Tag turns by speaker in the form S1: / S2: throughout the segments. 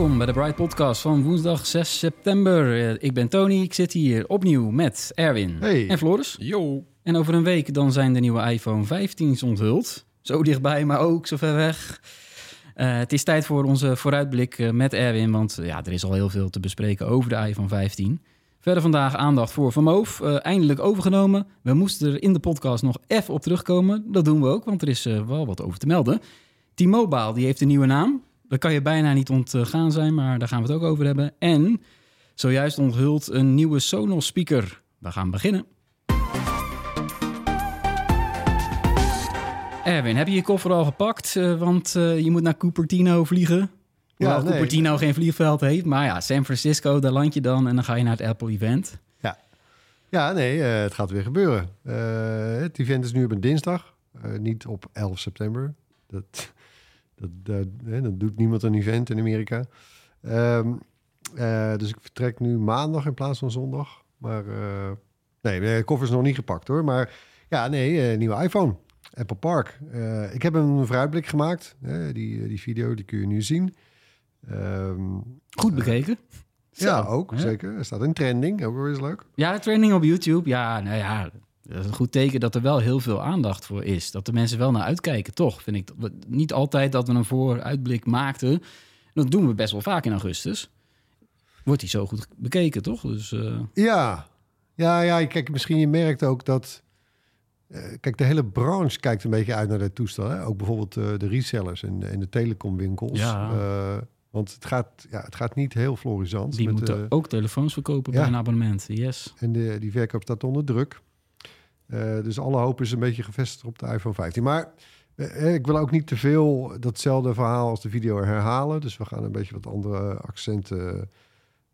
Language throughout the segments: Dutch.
S1: Welkom bij de Bright Podcast van woensdag 6 september. Eh, Ik ben Tony, ik zit hier opnieuw met Erwin
S2: Hey.
S1: en Floris.
S3: Yo.
S1: En over een week dan zijn de nieuwe iPhone 15's onthuld. Zo dichtbij, maar ook zo ver weg. Eh, het is tijd voor onze vooruitblik eh, met Erwin, want ja, er is al heel veel te bespreken over de iPhone 15. Verder vandaag aandacht voor Van Moof, eh, eindelijk overgenomen. We moesten er in de podcast nog even op terugkomen. Dat doen we ook, want er is eh, wel wat over te melden. T-Mobile die heeft een nieuwe naam. Dat kan je bijna niet ontgaan zijn, maar daar gaan we het ook over hebben. En zojuist onthuld een nieuwe Sonos speaker. We gaan beginnen. Erwin, heb je je koffer al gepakt? Eh, want eh, je moet naar Cupertino vliegen. Ja,
S2: nee.
S1: Cupertino geen vliegveld heeft. Maar ja, San Francisco, daar land je dan en dan ga je naar het Apple-event.
S2: Ja, nee, eh, het gaat weer gebeuren. Het event is nu op een dinsdag, niet op 11 september. Dat, dat, dat, hè, dat doet niemand een event in Amerika. Ehm, eh, dus ik vertrek nu maandag in plaats van zondag. Maar eh, nee, de koffer is nog niet gepakt hoor. Maar ja, nee, eh, nieuwe iPhone. Apple Park. Ik heb een vooruitblik gemaakt. Die, die video die kun je nu zien. Ehm,
S1: Goed bekeken.
S2: ja,
S1: Zo,
S2: ook,
S1: hè?
S2: zeker. Er staat een trending, ook wel eens leuk.
S1: Ja, trending op YouTube. Ja, nou ja, dat is een goed teken dat er wel heel veel aandacht voor is. Dat de mensen wel naar uitkijken, toch? Vind ik niet altijd dat we een vooruitblik maakten. Dat doen we best wel vaak in augustus. Wordt die zo goed bekeken, toch? Dus eh,
S2: Ja, ja, ja. Kijk, misschien je merkt ook dat. eh, kijk, de hele branche kijkt een beetje uit naar dat toestel. Hè? Ook bijvoorbeeld eh, de resellers en, en de telecomwinkels.
S1: Ja.
S2: Want het gaat, ja, het gaat niet heel florisant.
S1: die
S2: met,
S1: moeten ook telefoons verkopen bij een abonnement. Yes.
S2: En de, die verkoop staat onder druk. Eh, dus alle hoop is een beetje gevestigd op de iPhone 15. Maar eh, ik wil ook niet te veel datzelfde verhaal als de video herhalen. Dus we gaan een beetje wat andere accenten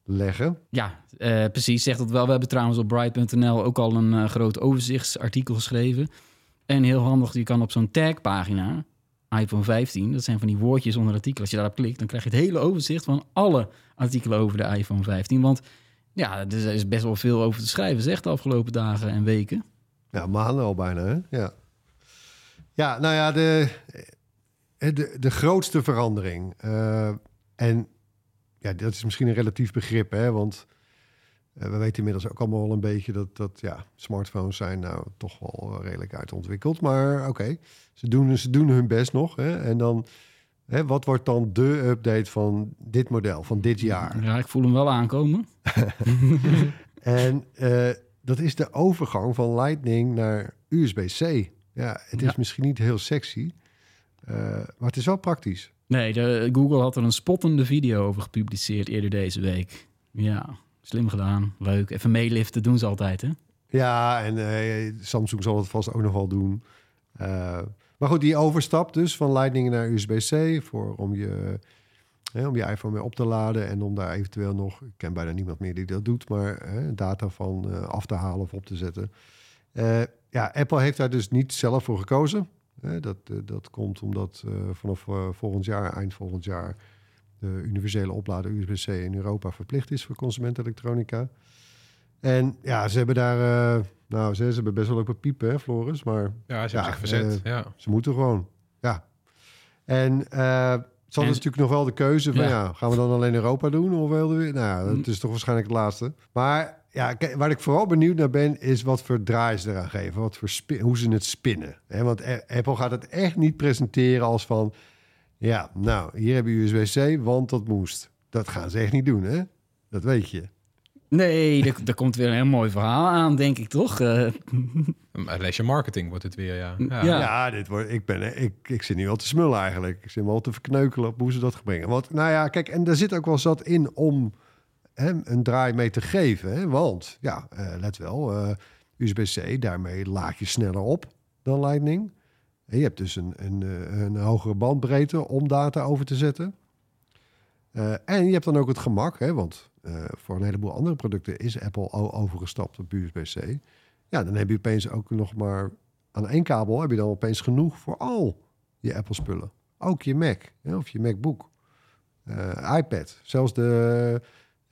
S2: leggen.
S1: Ja, eh, precies. Zegt dat wel. We hebben trouwens op bright.nl ook al een eh, groot overzichtsartikel geschreven. En heel handig, je kan op zo'n tagpagina, iPhone 15, dat zijn van die woordjes onder artikel. Als je daarop klikt, dan krijg je het hele overzicht van alle artikelen over de iPhone 15. Want ja, er is best wel veel over te schrijven, zegt de afgelopen dagen en weken.
S2: Ja, maanden al bijna, hè? Ja. Ja, nou ja, de, de, de grootste verandering. eh, en ja, dat is misschien een relatief begrip, hè? Want eh, we weten inmiddels ook allemaal wel een beetje dat, dat ja, smartphones zijn nou toch wel redelijk uitontwikkeld. Maar oké, ze, doen, ze doen hun best nog. Hè? En dan, hè, wat wordt dan de update van dit model, van dit jaar?
S1: Ja, ik voel hem wel aankomen.
S2: En eh, dat is de overgang van Lightning naar USB-C. Ja, het is
S1: Ja.
S2: misschien niet heel sexy, eh, maar het is wel praktisch.
S1: Nee, de, Google had er een spottende video over gepubliceerd eerder deze week. Ja, slim gedaan. Leuk. Even meeliften doen ze altijd, hè?
S2: Ja, en eh, Samsung zal het vast ook nog wel doen. Eh, maar goed, die overstap dus van Lightning naar USB-C... Voor, om, je, hè, om je iPhone mee op te laden en om daar eventueel nog... Ik ken bijna niemand meer die dat doet, maar hè, data van eh, af te halen of op te zetten. Eh, ja, Apple heeft daar dus niet zelf voor gekozen. Hè, dat, eh, dat komt omdat vanaf volgend jaar, eind volgend jaar... de universele oplader USB-C in Europa verplicht is voor consumentenelektronica. En ja, ze hebben daar... nou, ze, ze hebben best wel lopen piepen, hè, Floris? Maar
S3: Ja, ze
S2: Ja,
S3: hebben zich verzet. ja.
S2: ze moeten gewoon. Ja. En eh ze hadden
S1: En-
S2: natuurlijk nog wel de keuze van...
S1: Ja.
S2: Ja. gaan we dan alleen Europa doen? Of wilden we... Nou, ja, dat is toch waarschijnlijk het laatste. Maar ja, waar ik vooral benieuwd naar ben... is wat voor draai ze eraan geven. Wat voor spin, hoe ze het spinnen. Hè, want Apple gaat het echt niet presenteren als van... ja, nou, hier heb je USB-C, want dat moest. Dat gaan ze echt niet doen, hè? Dat weet je.
S1: Nee, er, er komt weer een heel mooi verhaal aan, denk ik toch? Eh,
S3: Maar Lees je marketing wordt het weer, ja.
S1: Ja.
S2: Ja, dit wordt, ik, ben, ik, ik zit nu al te smullen eigenlijk. Ik zit me al te verkneukelen op hoe ze dat gaan brengen. Want nou ja, kijk, en daar zit ook wel zat in om hem een draai mee te geven. Hè? Want, ja, eh, let wel, eh, USB-C, daarmee laad je sneller op dan Lightning. En je hebt dus een, een, eh, een hogere bandbreedte om data over te zetten. Eh, en je hebt dan ook het gemak, hè, want eh, voor een heleboel andere producten is Apple al overgestapt op USB-C. Ja, dan heb je opeens ook nog maar aan één kabel heb je dan opeens genoeg voor al je Apple-spullen. Ook je Mac hè, of je MacBook, Eh, iPad. Zelfs de,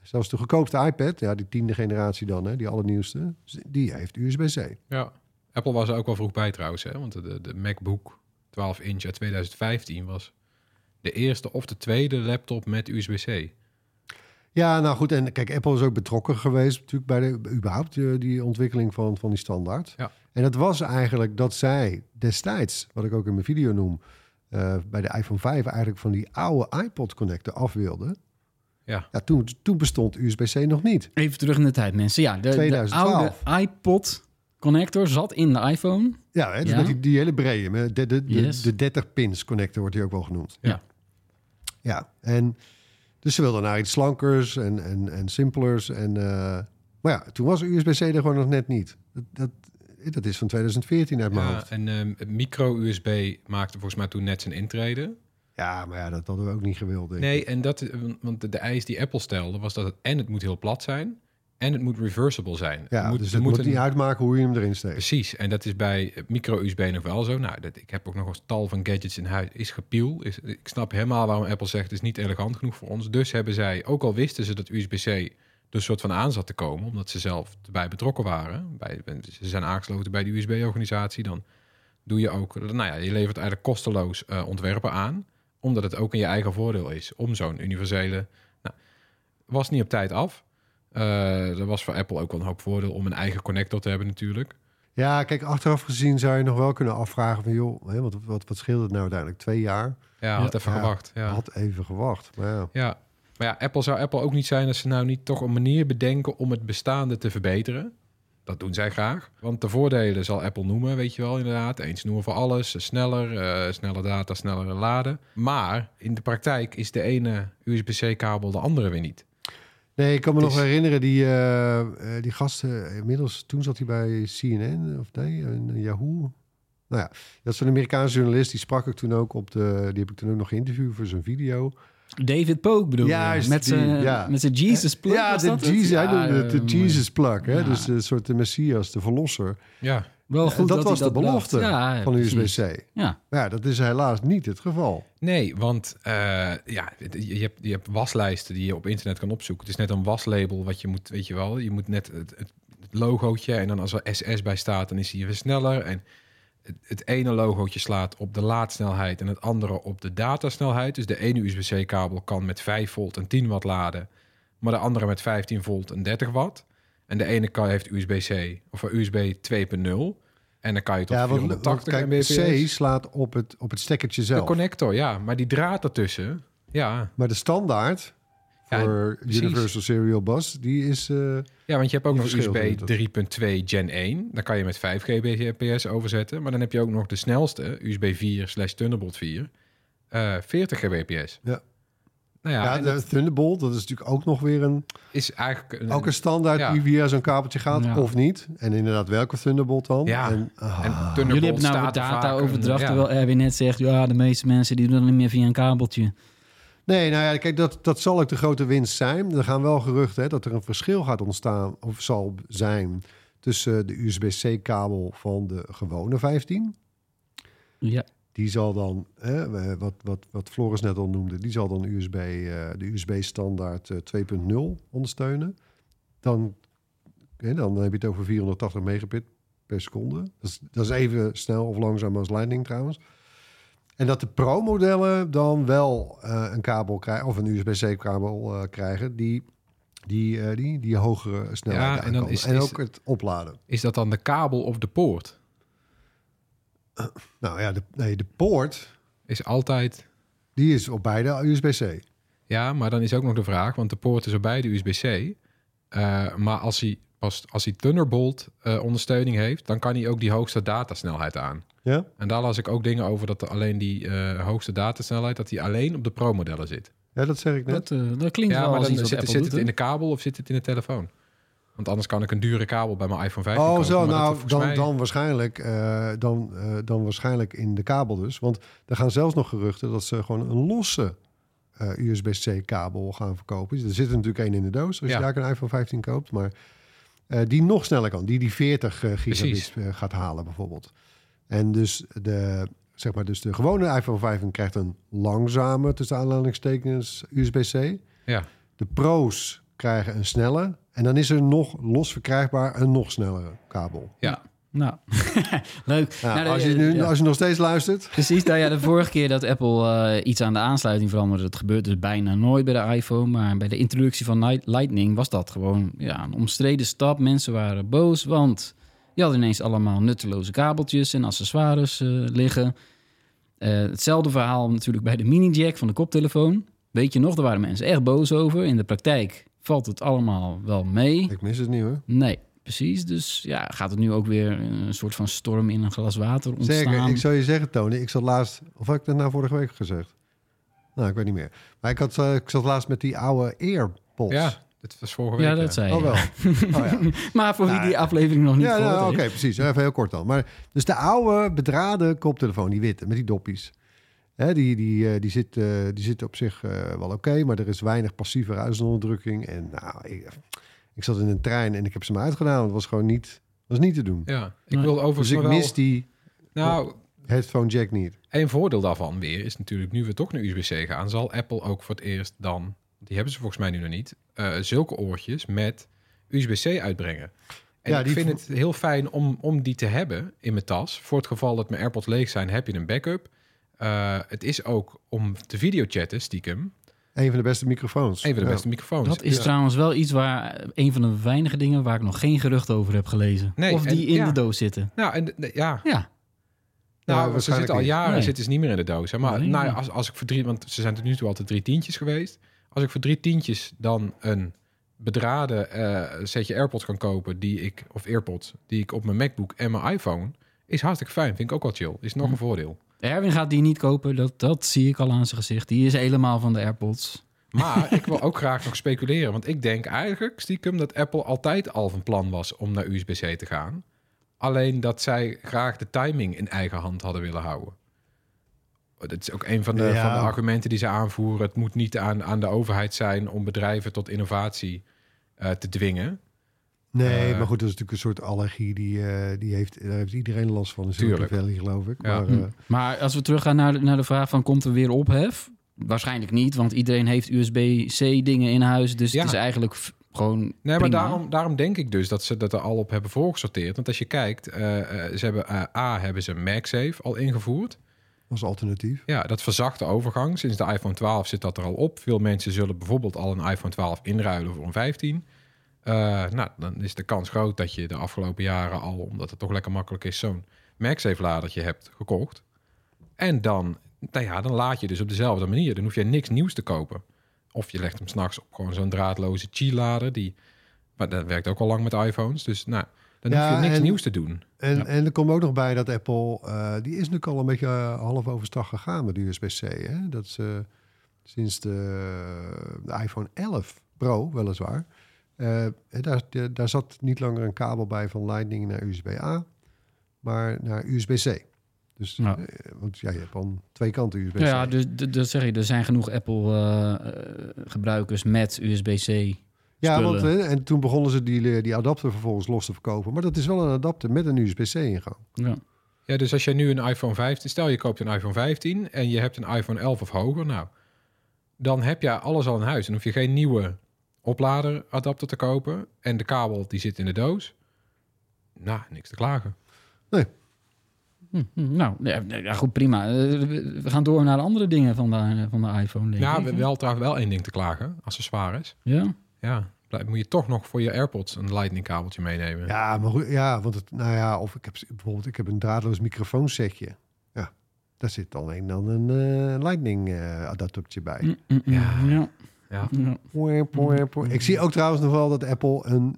S2: zelfs de goedkoopste iPad, ja, die tiende generatie dan, hè, die allernieuwste, die heeft USB-C.
S3: Ja. Apple was er ook wel vroeg bij trouwens, hè? want de, de MacBook 12 inch uit 2015 was de eerste of de tweede laptop met USB-C.
S2: Ja, nou goed. En kijk, Apple is ook betrokken geweest natuurlijk bij de, überhaupt eh, die ontwikkeling van, van die standaard.
S3: Ja.
S2: En dat was eigenlijk dat zij destijds, wat ik ook in mijn video noem, eh, bij de iPhone 5 eigenlijk van die oude iPod connector af wilden.
S3: Ja.
S2: Ja, toen, toen bestond USB-C nog niet.
S1: Even terug in de tijd, mensen. Ja, de, de
S2: 2012.
S1: oude iPod connector zat in de iPhone.
S2: Ja, hè, dus
S1: Ja.
S2: met die, die hele brede, met de, de, de,
S1: Yes.
S2: de 30 pins connector wordt die ook wel genoemd.
S1: Ja.
S2: Ja, en dus ze wilden naar iets slankers en, en, en simpelers. En, eh, maar ja, toen was USB-C er gewoon nog net niet. Dat, dat, dat is van 2014 uit mijn
S3: Ja,
S2: hoofd.
S3: en ehm, micro-USB maakte volgens mij toen net zijn intrede.
S2: Ja, maar ja, dat hadden we ook niet gewild. Denk ik.
S3: Nee, en dat, want de, de eis die Apple stelde was dat het en het moet heel plat zijn en het moet reversible zijn.
S2: Ja,
S3: Het moet,
S2: dus het moet
S3: een-
S2: niet uitmaken hoe je hem erin steekt.
S3: Precies, en dat is bij micro-USB nog wel zo. Nou, dat, ik heb ook nog eens tal van gadgets in huis. Is gepiel. Is, ik snap helemaal waarom Apple zegt... het is niet elegant genoeg voor ons. Dus hebben zij, ook al wisten ze dat USB-C... er een soort van aan zat te komen... omdat ze zelf erbij betrokken waren. Bij, ze zijn aangesloten bij de USB-organisatie. Dan doe je ook... Nou ja, je levert eigenlijk kosteloos eh, ontwerpen aan... omdat het ook in je eigen voordeel is... om zo'n universele... Nou, was niet op tijd af... Eh er was voor Apple ook wel een hoop voordeel om een eigen connector te hebben natuurlijk.
S2: Ja, kijk, achteraf gezien zou je nog wel kunnen afvragen van... joh, hè, wat, wat, wat scheelt het nou uiteindelijk? Twee jaar?
S3: Ja, had even
S2: Ja,
S3: gewacht. Ja.
S2: Had even gewacht. Maar ja.
S3: ja. Maar ja, Apple zou Apple ook niet zijn als ze nou niet toch een manier bedenken om het bestaande te verbeteren. Dat doen zij graag. Want de voordelen zal Apple noemen, weet je wel, inderdaad. Eens noemen voor alles. Sneller, eh sneller data, sneller laden. Maar in de praktijk is de ene USB-C-kabel de andere weer niet.
S2: Nee, ik kan me nog herinneren, die, eh, eh, die gasten, inmiddels, toen zat hij bij CNN, of nee, in Yahoo. Nou ja, dat is een Amerikaanse journalist, die sprak ik toen ook op de, die heb ik toen ook nog geïnterviewd voor zijn video.
S1: David Pope bedoel je?
S2: Juist,
S1: Met zijn
S2: ja.
S1: met zijn Jesus plug.
S2: ja,
S1: was
S2: de? Jesus, hij
S1: Ja,
S2: de
S1: eh, mooi.
S2: Jesus plug, hè?
S1: Ja.
S2: dus een soort de Messias, de verlosser.
S3: Ja,
S1: Wel goed
S2: dat
S1: dat,
S2: was
S1: hij
S2: de
S1: dat
S2: belofte.
S1: Ja,
S2: van. USB-C.
S1: Ja,
S2: Maar ja, dat is helaas niet het geval.
S3: Nee, want eh, ja, je hebt, je hebt waslijsten die je op internet kan opzoeken. Het is net een waslabel wat je moet, weet je wel. Je moet net het, het, het logootje en dan als er SS bij staat, dan is hij weer sneller. En het, het ene logootje slaat op de laadsnelheid en het andere op de datasnelheid. Dus de ene USB-C-kabel kan met 5 volt en 10 watt laden, maar de andere met 15 volt en 30 watt. En de ene kan heeft USB-C of USB 2.0 en dan kan je tot
S2: Ja, want,
S3: 480
S2: want kijk, C slaat op het, op het stekkertje
S3: De
S2: zelf.
S3: connector, ja, maar die draad ertussen, ja,
S2: Maar de standaard voor. Universal Serial Bus, die is... eh,
S3: Ja, want je hebt ook nog USB
S2: natuurlijk.
S3: 3.2 Gen 1. Daar kan je met 5 gbps overzetten. Maar dan heb je ook nog de snelste, USB 4 slash Thunderbolt 4. eh 40 gbps.
S2: Ja.
S3: Nou ja,
S2: de Thunderbolt, dat is natuurlijk ook nog weer een,
S3: is eigenlijk... Een,
S2: ook een standaard
S3: ja.
S2: die via zo'n kabeltje gaat,
S1: Ja.
S2: of niet. En inderdaad, welke Thunderbolt dan?
S3: Ja.
S2: En, ah,
S3: en Thunderbolt
S1: Jullie hebben nou
S3: er
S1: data-overdracht, terwijl Erwin net zegt... ja, de meeste mensen die doen dat niet meer via een kabeltje.
S2: Nee, nou ja, kijk, dat, dat zal ook de grote winst zijn. Er gaan wel geruchten hè, dat er een verschil gaat ontstaan, of zal zijn, tussen de USB-C-kabel van de gewone 15.
S1: Ja,
S2: Die zal dan, hè, eh, wat, wat, wat Floris net al noemde, die zal dan USB, eh, de USB-standaard eh, 2.0 ondersteunen. Dan, hè, dan heb je het over 480 megabit per seconde. Dat is, dat is even snel of langzaam als Lightning trouwens. En dat de Pro-modellen dan wel eh, een kabel krijgen, of een USB-C-kabel eh, krijgen, die, die, eh, die, die hogere snelheid
S3: Ja, en dan
S2: aan kan.
S3: is-
S2: en
S3: is-
S2: ook het opladen.
S3: Is dat dan de kabel of de poort?
S2: Nou ja, de, nee, de poort,
S3: Is altijd...
S2: die is op beide USB-C.
S3: Ja, maar dan is ook nog de vraag, want de poort is op beide USB-C. Eh, maar als hij, pas, als hij Thunderbolt eh, ondersteuning heeft, dan kan hij ook die hoogste datasnelheid aan.
S2: Ja?
S3: En daar las ik ook dingen over dat er alleen die eh, hoogste datasnelheid, dat die alleen op de Pro-modellen zit.
S2: Ja, dat zeg ik net.
S1: dat, eh, dat klinkt
S3: Ja,
S1: wel
S3: maar
S1: als
S3: dan
S1: iets
S3: zit, zit het in de kabel of zit het in de telefoon? Want anders kan ik een dure kabel bij mijn iPhone 15
S2: Oh,
S3: kopen.
S2: zo. Nou, dan,
S3: mij-
S2: dan, waarschijnlijk, eh, dan, eh, dan waarschijnlijk in de kabel dus. Want er gaan zelfs nog geruchten dat ze gewoon een losse eh, USB-C-kabel gaan verkopen. Er zit er natuurlijk één in de doos als
S3: Ja.
S2: je daar een iPhone 15 koopt. Maar die nog sneller kan. Die die 40 eh, gigabit gaat halen bijvoorbeeld. En dus de, zeg maar, dus de gewone iPhone 15 krijgt een langzame, tussen aanhalingstekens, USB-C.
S3: Ja,
S2: De Pro's krijgen een snelle. En dan is er nog los verkrijgbaar een nog snellere kabel.
S3: ja.
S1: Nou, leuk.
S2: Nou,
S1: Nou,
S2: als,
S1: de-
S2: je nu,
S1: ja.
S2: als je nog steeds luistert.
S1: Precies, nou ja, de vorige keer dat Apple eh, iets aan de aansluiting veranderde, dat gebeurt dus bijna nooit bij de iPhone. Maar bij de introductie van Light- Lightning was dat gewoon ja, een omstreden stap. Mensen waren boos, want je had ineens allemaal nutteloze kabeltjes en accessoires eh, liggen. Eh, hetzelfde verhaal natuurlijk bij de mini-jack van de koptelefoon. Weet je nog, daar waren mensen echt boos over. In de praktijk valt het allemaal wel mee.
S2: Ik mis het niet hoor.
S1: Nee, precies. Dus ja, gaat het nu ook weer een soort van storm in een glas water ontstaan?
S2: Zeker, ik zou je zeggen, Tony, ik zat laatst, of had ik dat nou vorige week gezegd? Nou, ik weet niet meer. Maar ik, had, eh, ik zat laatst met die oude AirPods.
S3: Ja, dat was vorige week.
S1: Ja, dat zei je.
S2: Oh wel. Oh, ja.
S1: Maar voor wie
S2: Nou,
S1: die aflevering nog niet
S2: Ja,
S1: gehoord
S2: nou, oké, precies. Even heel kort dan. Maar, dus de oude bedraden koptelefoon, die witte, met die doppies. Hè, die, die, eh, die, zit, eh, die zit op zich eh, wel oké, maar er is weinig passieve ruisonderdrukking. En nou, ik, ik zat in een trein en ik heb ze maar uitgedaan. Het was gewoon niet, was niet te doen.
S3: Ja, ik wil
S2: Dus
S3: overigens
S2: ik
S3: nog wel...
S2: mis die
S3: Nou,
S2: headphone jack niet.
S3: Een voordeel daarvan weer is natuurlijk, nu we toch naar USB-C gaan, zal Apple ook voor het eerst dan, die hebben ze volgens mij nu nog niet, eh, zulke oortjes met USB-C uitbrengen. En
S2: Ja,
S3: ik
S2: die
S3: vind het heel fijn om, om die te hebben in mijn tas. Voor het geval dat mijn AirPods leeg zijn, heb je een backup. Eh, het is ook om te videochatten, stiekem,
S2: Een van de beste microfoons.
S3: een van de
S2: Ja.
S3: beste microfoons.
S1: Dat is
S3: Ja.
S1: trouwens wel iets waar een van de weinige dingen waar ik nog geen gerucht over heb gelezen.
S3: Nee,
S1: of
S3: en-
S1: die in
S3: ja.
S1: de doos zitten.
S3: Nou, en ja,
S1: Ja,
S3: Nou, ze zitten al jaren
S1: Nee.
S3: zitten ze niet meer in de doos. Hè? Maar
S1: Nee.
S3: nou, als, als ik voor drie, want ze zijn tot nu toe altijd drie tientjes geweest. Als ik voor drie tientjes dan een bedraden eh, setje AirPods kan kopen, die ik, of AirPods, die ik op mijn MacBook en mijn iPhone, is hartstikke fijn. Vind ik ook wel chill. Is nog
S1: Hm.
S3: een voordeel.
S1: Erwin gaat die niet kopen. Dat, dat zie ik al aan zijn gezicht. Die is helemaal van de AirPods.
S3: Maar ik wil ook graag nog speculeren. Want ik denk eigenlijk stiekem dat Apple altijd al van plan was om naar USB-C te gaan. Alleen dat zij graag de timing in eigen hand hadden willen houden. Dat is ook een van de,
S2: Ja.
S3: van de argumenten die ze aanvoeren. Het moet niet aan, aan de overheid zijn om bedrijven tot innovatie eh, te dwingen.
S2: Nee,
S3: Eh,
S2: maar goed, dat is natuurlijk een soort allergie die, eh, die heeft, daar heeft iedereen last van in Silicon. Valley, geloof ik.
S3: Ja.
S2: Maar,
S1: Hm.
S2: eh,
S1: Maar als we teruggaan naar de, naar de vraag van komt er weer ophef? Waarschijnlijk niet, want iedereen heeft USB-C dingen in huis. Dus
S3: Ja.
S1: het is eigenlijk gewoon
S3: Nee, maar daarom, daarom denk ik dus dat ze dat er al op hebben voorgesorteerd. Want als je kijkt, eh, eh, ze hebben, eh, A, hebben ze MagSafe al ingevoerd.
S2: als alternatief.
S3: Ja, dat verzacht de overgang. Sinds de iPhone 12 zit dat er al op. Veel mensen zullen bijvoorbeeld al een iPhone 12 inruilen voor een 15. Eh, nou, dan is de kans groot dat je de afgelopen jaren al, omdat het toch lekker makkelijk is, zo'n MagSafe ladertje hebt gekocht. En dan, nou ja, dan laat je dus op dezelfde manier. Dan hoef je niks nieuws te kopen. Of je legt hem s'nachts op gewoon zo'n draadloze Qi-lader. Die, maar dat werkt ook al lang met iPhones. Dus nou, dan
S2: Ja,
S3: hoef je niks
S2: en-
S3: nieuws te doen.
S2: En,
S1: Ja.
S2: en er komt ook nog bij dat Apple, eh, die is natuurlijk al een beetje eh, half overstag gegaan met USB-C. Hè? Dat ze sinds de, de iPhone 11 Pro, weliswaar, eh, daar, daar zat niet langer een kabel bij van Lightning naar USB-A, maar naar USB-C. Dus,
S1: Ja.
S2: eh, want ja, je hebt al twee kanten USB-C.
S1: Ja, dus dat zeg je. Er zijn genoeg Apple-gebruikers met USB-C.
S2: Ja,
S1: spullen.
S2: want eh, en toen begonnen ze die, die adapter vervolgens los te verkopen. Maar dat is wel een adapter met een USB-C-ingang.
S1: Ja.
S3: Ja, dus als jij nu een iPhone 15, stel je koopt een iPhone 15 en je hebt een iPhone 11 of hoger, nou, dan heb je alles al in huis. Dan hoef je geen nieuwe opladeradapter te kopen en de kabel die zit in de doos. Nou, niks te klagen.
S1: Hm, hm, nou, ja, ja, goed, prima. Eh, we gaan door naar de andere dingen van de, van de iPhone, denk
S3: Ja,
S1: ik.
S3: we- wel trouwens wel één ding te klagen, accessoires.
S1: Ja?
S3: Ja, blijf- moet je toch nog voor je AirPods een lightning kabeltje meenemen.
S2: Ja, maar goed, ja, want het, nou ja, of ik heb bijvoorbeeld, ik heb een draadloos microfoonsetje. Ja, daar zit alleen dan een eh, Lightning eh adaptertje bij.
S1: Hm, hm, hm,
S3: Ja.
S1: ja.
S3: Ja.
S1: ja.
S2: Poe, poe, poe. Ik zie ook trouwens nog wel dat Apple een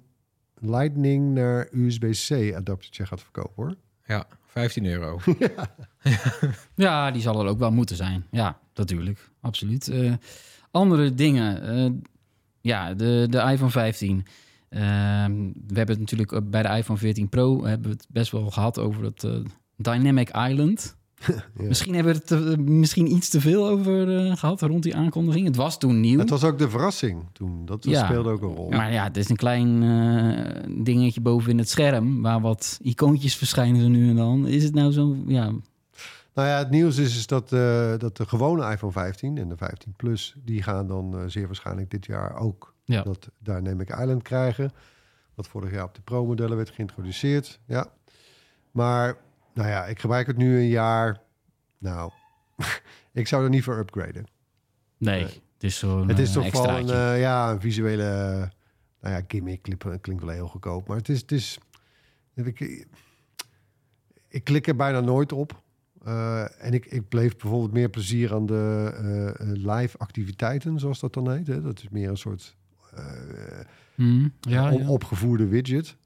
S2: Lightning naar USB-C adaptertje gaat verkopen, hoor.
S3: Ja, 15 euro.
S1: Ja, die zal er ook wel moeten zijn. Ja, natuurlijk. Absoluut. Eh, andere dingen. eh, ja, de, de iPhone 15. Ehm, we hebben het natuurlijk bij de iPhone 14 Pro... hebben we het best wel gehad over het eh, Dynamic Island.
S2: Ja.
S1: Misschien hebben we het te- misschien iets te veel over eh, gehad rond die aankondiging. Het was toen nieuw.
S2: Het was ook de verrassing toen. Dat
S1: Ja.
S2: speelde ook een rol.
S1: Maar ja, het is een klein eh, dingetje boven in het scherm... waar wat icoontjes verschijnen nu en dan. Is het nou zo... Ja,
S2: Nou ja, het nieuws is, is dat, eh, dat de gewone iPhone 15 en de 15 Plus... die gaan dan zeer waarschijnlijk dit jaar ook
S1: Ja.
S2: dat Dynamic Island krijgen. Wat vorig jaar op de Pro-modellen werd geïntroduceerd. Ja. Maar, nou ja, ik gebruik het nu een jaar. Nou, ik zou er niet voor upgraden.
S1: Nee,
S2: Nee.
S1: het is zo'n
S2: het is
S1: eh,
S2: toch wel een, eh, ja, een visuele... eh, nou ja, gimmick klinkt, klinkt wel heel goedkoop. Maar het is... Het is ik, ik klik er bijna nooit op. Eh, en ik, ik bleef bijvoorbeeld meer plezier aan de eh, eh, live activiteiten, zoals dat dan heet. Hè? Dat is meer een soort eh,
S1: Hmm, ja,
S2: widget.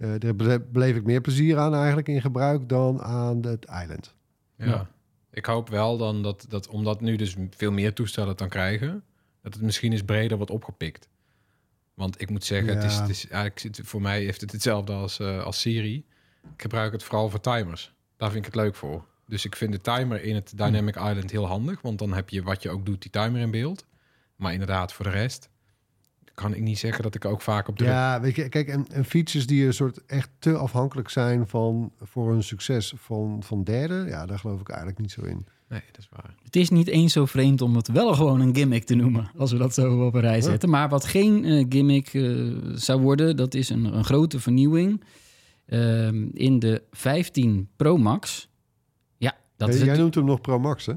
S2: Eh, daar ble- bleef ik meer plezier aan eigenlijk in gebruik dan aan het eiland.
S3: Ja.
S1: Ja.
S3: Ik hoop wel dan dat, dat, omdat nu dus veel meer toestellen dan krijgen, dat het misschien eens breder wordt opgepikt. Want ik moet zeggen, het is, het is eigenlijk, voor mij heeft het hetzelfde als, eh, als Siri. Ik gebruik het vooral voor timers. Daar vind ik het leuk voor. Dus ik vind de timer in het Dynamic Island heel handig, want dan heb je wat je ook doet, die timer in beeld. Maar inderdaad, voor de rest kan ik niet zeggen dat ik ook vaak op de
S2: Ja, weet je, kijk, en, en features die een soort echt te afhankelijk zijn van voor een succes van, van derden, ja, daar geloof ik eigenlijk niet zo in.
S3: Nee, dat is waar.
S1: Het is niet eens zo vreemd om het wel gewoon een gimmick te noemen, als we dat zo op een rij
S2: Ja.
S1: zetten. Maar wat geen eh, gimmick eh, zou worden, dat is een, een grote vernieuwing ehm, in de 15 Pro Max. Ja, dat
S2: Jij-
S1: is
S2: Jij
S1: het.
S2: noemt hem nog Pro Max, hè?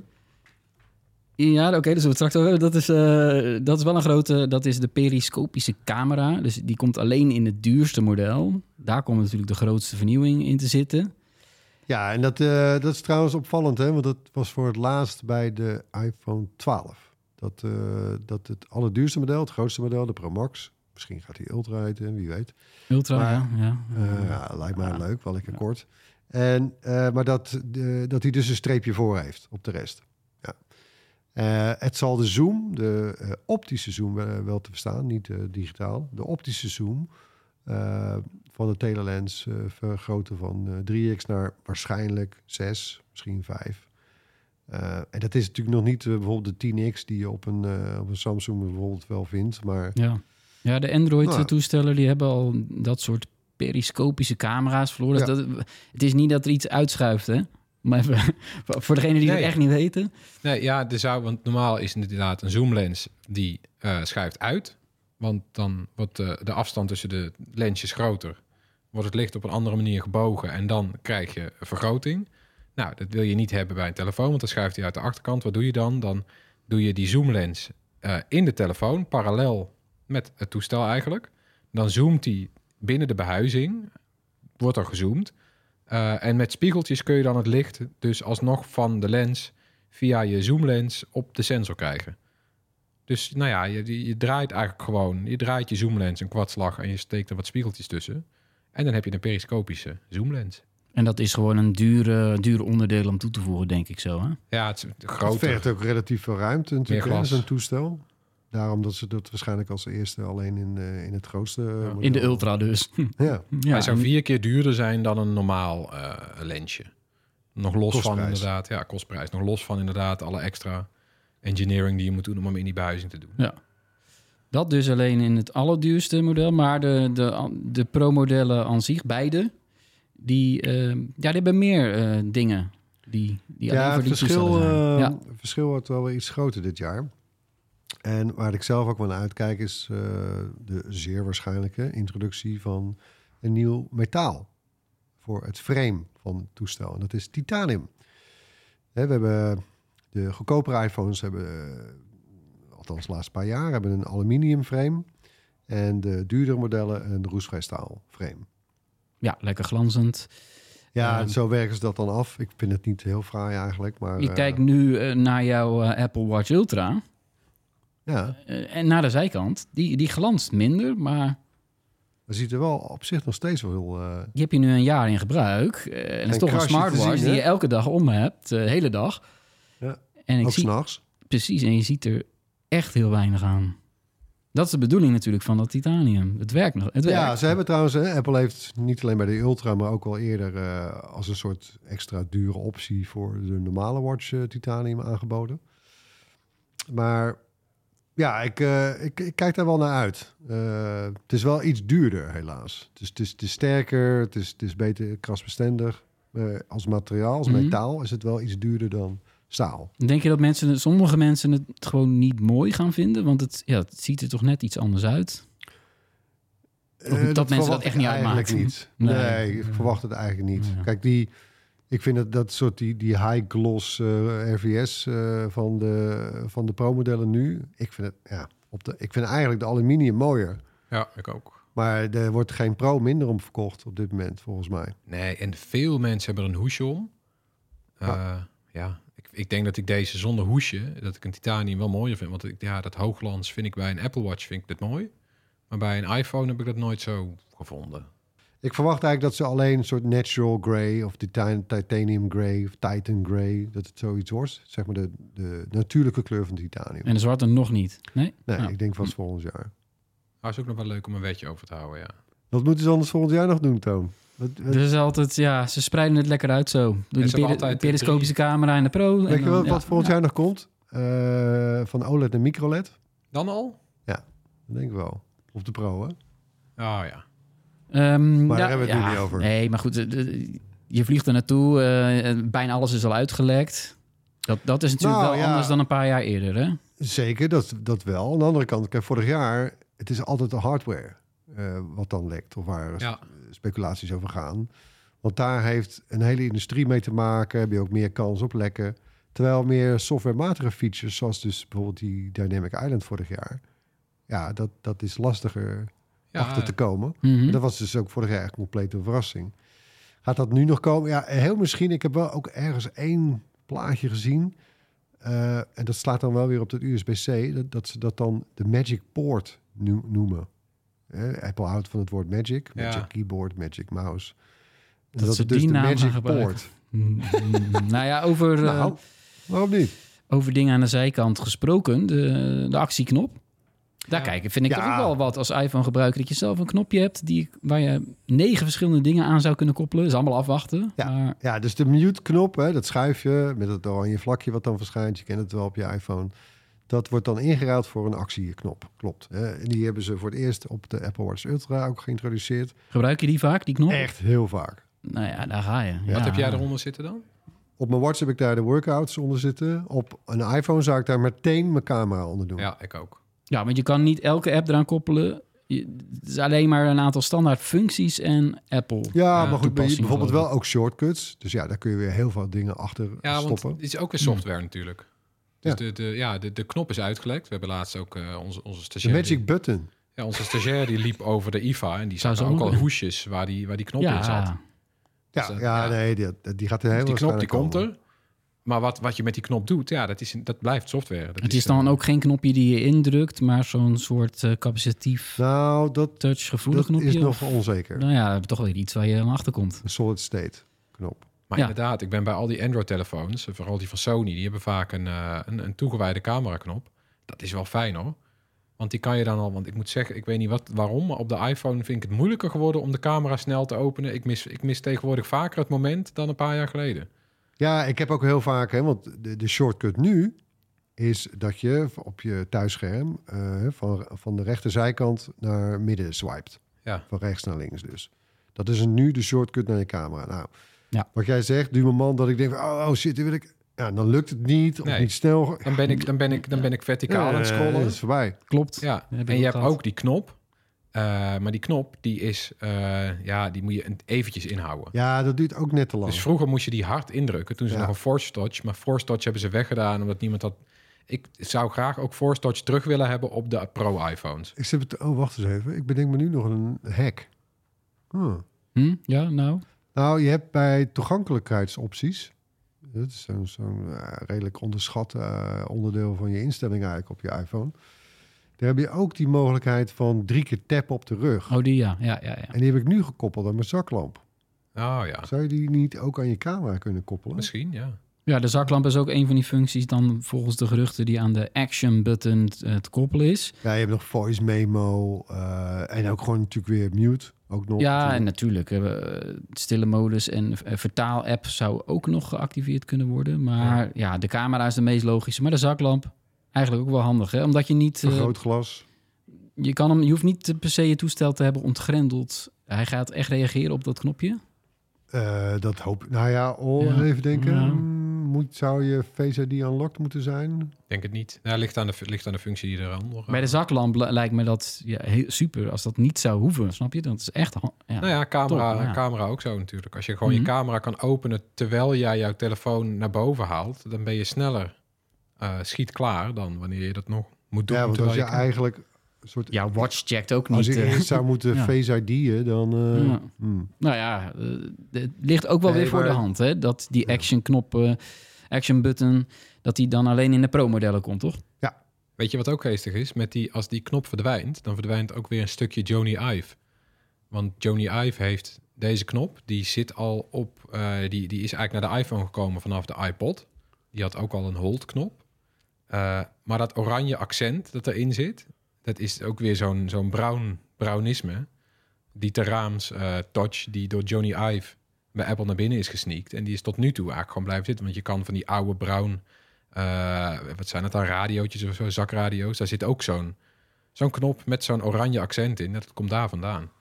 S1: Ja, oké, dus we het straks over. Dat is, eh, dat is wel een grote, dat is de periscopische camera. Dus die komt alleen in het duurste model. Daar komt natuurlijk de grootste vernieuwing in te zitten.
S2: Ja, en dat, eh, dat is trouwens opvallend, hè? Want dat was voor het laatst bij de iPhone 12. Dat, eh, dat het allerduurste model, het grootste model, de Pro Max, misschien gaat hij Ultra heten, wie weet.
S1: Ultra,
S2: Maar-
S1: ja. ja.
S2: Ja, lijkt mij
S1: Ja.
S2: leuk, wel lekker kort. En, maar dat, dat hij dus een streepje voor heeft op de rest. Eh, het zal de zoom, de eh, optische zoom wel, wel te verstaan, niet eh, digitaal. De optische zoom eh, van de telelens eh, vergroten van eh, 3x naar waarschijnlijk 6, misschien 5. Eh, en dat is natuurlijk nog niet eh, bijvoorbeeld de 10x die je op een, eh, op een Samsung bijvoorbeeld wel vindt. Maar
S1: Ja, ja de
S2: Nou.
S1: Android-toestellen die hebben al dat soort periscopische camera's verloren.
S2: Ja.
S1: Dat, het is niet dat er iets uitschuift, hè? Maar even, voor degenen die
S3: Nee.
S1: het echt niet weten.
S3: Nee, ja, er zou, want normaal is inderdaad een zoomlens die eh, schuift uit. Want dan wordt de, de afstand tussen de lensjes groter. Wordt het licht op een andere manier gebogen en dan krijg je vergroting. Nou, dat wil je niet hebben bij een telefoon, want dan schuift hij uit de achterkant. Wat doe je dan? Dan doe je die zoomlens eh, in de telefoon, parallel met het toestel eigenlijk. Dan zoomt hij binnen de behuizing, wordt er gezoomd. Eh, en met spiegeltjes kun je dan het licht dus alsnog van de lens via je zoomlens op de sensor krijgen. Dus nou ja, je, je draait eigenlijk gewoon, je draait je zoomlens een kwartslag en je steekt er wat spiegeltjes tussen. En dan heb je een periscopische zoomlens.
S1: En dat is gewoon een dure, dure onderdeel om toe te voegen, denk ik zo. Hè?
S3: Ja, het is
S2: Het vergt ook relatief veel ruimte natuurlijk, zo'n toestel. Daarom dat ze dat waarschijnlijk als eerste alleen in, eh, in het grootste... eh, model-
S1: In de Ultra dus.
S2: Ja,
S1: ja,
S3: Hij zou vier keer duurder zijn dan een normaal eh, lensje. Nog los van inderdaad, ja, kostprijs. Nog los van inderdaad alle extra engineering die je moet doen om hem in die behuizing te doen.
S1: Dat dus alleen in het allerduurste model. Maar de, de, de Pro-modellen aan zich, beide, die, eh, ja, die hebben meer eh, dingen. Die, die alleen
S2: ja
S1: voor
S2: het
S1: die
S2: verschil, eh,
S1: ja.
S2: verschil wordt wel iets groter dit jaar. En waar ik zelf ook wel naar uitkijk is eh, de zeer waarschijnlijke introductie van een nieuw metaal voor het frame van het toestel. En dat is titanium. Hè, we hebben de goedkopere iPhones hebben, eh, althans de laatste paar jaar, hebben een aluminium frame. En de duurdere modellen een roestvrij staal frame.
S1: ja, lekker glanzend.
S2: Ja,
S1: Ehm,
S2: zo werken ze dat dan af. Ik vind het niet heel fraai eigenlijk, maar...
S1: Je
S2: eh,
S1: kijkt nu eh, naar jouw eh, Apple Watch Ultra.
S2: Ja,
S1: eh, en naar de zijkant. Die, die glanst minder, maar
S2: dat ziet er wel op zich nog steeds wel heel... eh,
S1: die heb je nu een jaar in gebruik. Eh, en het is toch een smartwatch
S2: zien,
S1: die je elke dag om hebt. De hele dag.
S2: Ja.
S1: En ik
S2: ook
S1: zie,
S2: s'nachts.
S1: precies, en je ziet er echt heel weinig aan. Dat is de bedoeling natuurlijk van dat titanium. Het werkt nog. Het
S2: Ja,
S1: werkt.
S2: ze hebben trouwens... hè, Apple heeft niet alleen bij de Ultra, maar ook al eerder... als een soort extra dure optie voor de normale watch titanium aangeboden. Maar ja, ik, eh, ik, ik kijk daar wel naar uit. Eh, het is wel iets duurder, helaas. Het is, het is sterker, het is, het is beter krasbestendig. Eh, als materiaal, als
S1: Mhm.
S2: metaal, is het wel iets duurder dan staal.
S1: Denk je dat mensen, sommige mensen het gewoon niet mooi gaan vinden? Want het, ja, het ziet er toch net iets anders uit.
S2: Eh,
S1: dat mensen dat echt niet
S2: niet.
S1: Nee.
S2: Nee, ik verwacht het eigenlijk niet.
S1: Ja.
S2: Kijk, die, ik vind dat, dat soort die, die high gloss eh, RVS eh, van de, van de Pro-modellen nu. Ik vind, het, ja, op de, ik vind eigenlijk de aluminium mooier.
S3: Ja, ik ook.
S2: Maar er wordt geen Pro minder om verkocht op dit moment, volgens mij.
S3: Nee, en veel mensen hebben er een hoesje om. Eh, ja, ik, ik denk dat ik deze zonder hoesje, dat ik een titanium wel mooier vind. Want ik, ja, dat hoogglans vind ik bij een Apple Watch vind ik dit mooi. Maar bij een iPhone heb ik dat nooit zo gevonden.
S2: Ik verwacht eigenlijk dat ze alleen een soort natural grey of titan, titanium grey of titan grey, dat het zoiets wordt. Zeg maar de, de natuurlijke kleur van titanium.
S1: En de zwarte nog niet. Nee?
S2: Nee,
S1: Nou,
S2: ik denk vast volgend jaar.
S3: Maar is ook nog wel leuk om een wetje over te houden, ja.
S2: Wat moeten ze anders volgend jaar nog doen, Toon? Wat, wat-
S1: Dus altijd, ja, ze spreiden het lekker uit zo. Door peri-
S3: de
S1: periscopische camera en de Pro. en
S2: Weet je wel
S1: ja.
S2: wat volgend jaar nog komt? Eh, van OLED naar microLED?
S3: Dan al?
S2: Dat denk ik wel. Of de Pro, hè?
S3: Ah ja.
S1: Ehm,
S2: Maar
S1: ja,
S2: daar hebben we het nu niet over.
S1: Nee, maar goed, je vliegt er naartoe. eh, bijna alles is al uitgelekt. Dat, dat is natuurlijk
S2: Nou,
S1: wel anders dan een paar jaar eerder, hè?
S2: Zeker, dat, dat wel. Aan de andere kant, kijk, vorig jaar, het is altijd de hardware eh, wat dan lekt. Of waar
S3: Ja.
S2: speculaties over gaan. Want daar heeft een hele industrie mee te maken. Heb je ook meer kans op lekken. Terwijl meer softwarematige features, zoals dus bijvoorbeeld die Dynamic Island vorig jaar. Ja, dat, dat is lastiger achter te komen.
S1: Mhm.
S2: Dat was dus ook vorig jaar echt compleet een verrassing. Gaat dat nu nog komen? Ja, heel misschien. Ik heb wel ook ergens één plaatje gezien. Eh, en dat slaat dan wel weer op het USB-C. Dat, dat ze dat dan de Magic Port no- noemen. Eh, Apple houdt van het woord Magic.
S3: Ja.
S2: Magic Keyboard, Magic Mouse.
S1: Dat
S2: dat
S1: ze
S2: dus
S1: die
S2: de
S1: naam
S2: Magic. Port.
S1: Mm, nou ja, over, eh,
S2: Nou, waarom niet?
S1: over dingen aan de zijkant gesproken. De, de actieknop. Daar
S3: Ja.
S1: kijken vind ik
S2: Ja.
S1: toch ook wel wat als iPhone-gebruiker... dat je zelf een knopje hebt die, waar je negen verschillende dingen aan zou kunnen koppelen. Dat is allemaal afwachten.
S2: Ja.
S1: Maar
S2: Ja, dus de mute-knop, hè, dat schuifje met het oranje vlakje wat dan verschijnt. Je kent het wel op je iPhone. Dat wordt dan ingeruild voor een actieknop. Klopt. Hè. En die hebben ze voor het eerst op de Apple Watch Ultra ook geïntroduceerd.
S1: gebruik je die vaak, die knop?
S2: Echt heel vaak.
S1: Nou ja, daar ga je.
S3: Wat heb jij eronder zitten dan?
S2: Op mijn watch heb ik daar de workouts onder zitten. Op een iPhone zou ik daar meteen mijn camera onder doen.
S3: Ja, ik ook.
S1: Ja, want je kan niet elke app eraan koppelen. Je- Het is alleen maar een aantal standaard functies en Apple.
S2: Ja,
S3: Ja,
S2: maar goed, bijvoorbeeld wel ook shortcuts. Dus ja, daar kun je weer heel veel dingen achter
S3: Ja, want
S2: stoppen.
S3: het is ook weer software natuurlijk. Dus
S2: Ja.
S3: de, de, ja, de, de knop is uitgelekt. We hebben laatst ook eh, onze, onze
S2: De
S3: stagiair...
S2: magic
S3: die-
S2: button.
S3: ja, onze stagiair die liep over de IFA en die zag ook al hoesjes waar die, waar die knop in zat.
S1: ja,
S2: Ja,
S3: Dus, eh,
S2: ja,
S3: ja.
S2: nee, die, die gaat er heel
S3: Dus die knop die komt er. Maar wat, wat je met die knop doet, ja, dat, is, dat blijft software. Dat
S1: het is dan
S3: eh,
S1: ook geen knopje die je indrukt, maar zo'n soort eh, capacitief
S2: Nou, dat,
S1: touch gevoelig
S2: dat
S1: knopje.
S2: is nog
S1: of-
S2: onzeker.
S1: Nou ja, toch wel iets waar je aan achter komt.
S2: Een solid state knop.
S3: Maar
S1: Ja.
S3: inderdaad, ik ben bij al die Android-telefoons, vooral die van Sony, die hebben vaak een, eh, een, een toegewijde cameraknop. Dat is wel fijn hoor. Want die kan je dan al, want ik moet zeggen, ik weet niet wat, waarom, maar op de iPhone vind ik het moeilijker geworden om de camera snel te openen. Ik mis, ik mis tegenwoordig vaker het moment dan een paar jaar geleden.
S2: Ja, ik heb ook heel vaak, hè, want de, de shortcut nu is dat je op je thuisscherm eh, van, van de rechterzijkant naar midden swipet.
S3: Ja.
S2: Van rechts naar links dus. Dat is een, nu de shortcut naar je camera. Nou,
S1: Ja.
S2: wat jij zegt, duur man dat ik denk, van, oh, oh shit, wil ik... Ja, dan lukt het niet, of
S3: Nee.
S2: niet snel.
S3: Dan ben ik, dan ben ik, dan ben ik verticaal aan het
S2: Eh,
S3: scrollen.
S2: dat is voorbij.
S1: Klopt.
S3: Ja, en je hebt
S1: gehad.
S3: ook die knop. Eh, maar die knop, die is, eh, ja, die moet je eventjes inhouden.
S2: Ja, dat duurt ook net te lang.
S3: Dus vroeger moest je die hard indrukken. Toen ze
S2: Ja.
S3: nog een Force Touch. Maar Force Touch hebben ze weggedaan omdat niemand had... Ik zou graag ook Force Touch terug willen hebben op de Pro-iPhones.
S2: Ik zit het, oh, wacht eens even. Ik bedenk me nu nog een hack. Huh.
S1: Hm? Ja, nou.
S2: Nou, je hebt bij toegankelijkheidsopties. Dat is zo'n zo'n, eh, redelijk onderschat eh, onderdeel van je instelling eigenlijk op je iPhone. Daar heb je ook die mogelijkheid van drie keer tappen op de rug.
S1: Oh, die ja. Ja, ja, ja.
S2: En die heb ik nu gekoppeld aan mijn zaklamp.
S3: Oh ja,
S2: Zou je die niet ook aan je camera kunnen koppelen?
S3: misschien, ja.
S1: Ja, de zaklamp is ook een van die functies dan volgens de geruchten die aan de action button eh, te koppelen is.
S2: Ja, je hebt nog voice memo eh, en ook gewoon natuurlijk weer mute. Ook nog.
S1: Ja, en
S2: natuurlijk.
S1: natuurlijk. eh, stille modus en vertaal-app zou ook nog geactiveerd kunnen worden. Maar ja. de camera is de meest logische. Maar de zaklamp eigenlijk ook wel handig, hè? Omdat je niet... eh,
S2: Vergrootglas.
S1: je, kan hem, je hoeft niet per se je toestel te hebben ontgrendeld. Hij gaat echt reageren op dat knopje.
S2: Eh, dat hoop ik. Nou ja, oh,
S1: Ja.
S2: even denken.
S1: Ja.
S2: Moet, zou je Face ID unlocked moeten zijn?
S3: Ik denk het niet. Nou, ligt, aan de, ligt aan de functie die er aan
S1: Bij de zaklamp li- lijkt me dat ja, heel, super als dat niet zou hoeven. Snap je? Dat is echt... Ja.
S3: Nou ja, camera,
S1: Top, ja.
S3: camera ook zo natuurlijk. Als je gewoon
S1: Mhm.
S3: je camera kan openen terwijl jij jouw telefoon naar boven haalt, dan ben je sneller eh, schiet klaar dan wanneer je dat nog moet doen.
S2: ja, want als je
S3: je
S2: eigenlijk een soort...
S1: Jouw watch checkt ook
S2: als
S1: niet.
S2: je
S1: eh.
S2: eerst zou moeten
S1: Ja.
S2: Face ID'en, dan... eh,
S1: Ja.
S2: hmm.
S1: Nou ja, het ligt ook wel
S2: Nee,
S1: weer voor de hand. Hè? Dat die
S2: Ja.
S1: action knop, eh, action button, dat die dan alleen in de pro-modellen komt, toch?
S3: Weet je wat ook geestig is? Met die, als die knop verdwijnt, dan verdwijnt ook weer een stukje Joni Ive. Want Joni Ive heeft deze knop, die zit al op, eh, die, die is eigenlijk naar de iPhone gekomen vanaf de iPod. Die had ook al een hold-knop. Eh, maar dat oranje accent dat erin zit, dat is ook weer zo'n zo'n bruin, brownisme. Die Terraams eh touch die door Joni Ive bij Apple naar binnen is gesneakt. En die is tot nu toe eigenlijk gewoon blijven zitten. Want je kan van die oude bruin, eh, wat zijn het dan, radiootjes of zo, zakradio's. Daar zit ook zo'n zo'n knop met zo'n oranje accent in. Dat komt daar vandaan.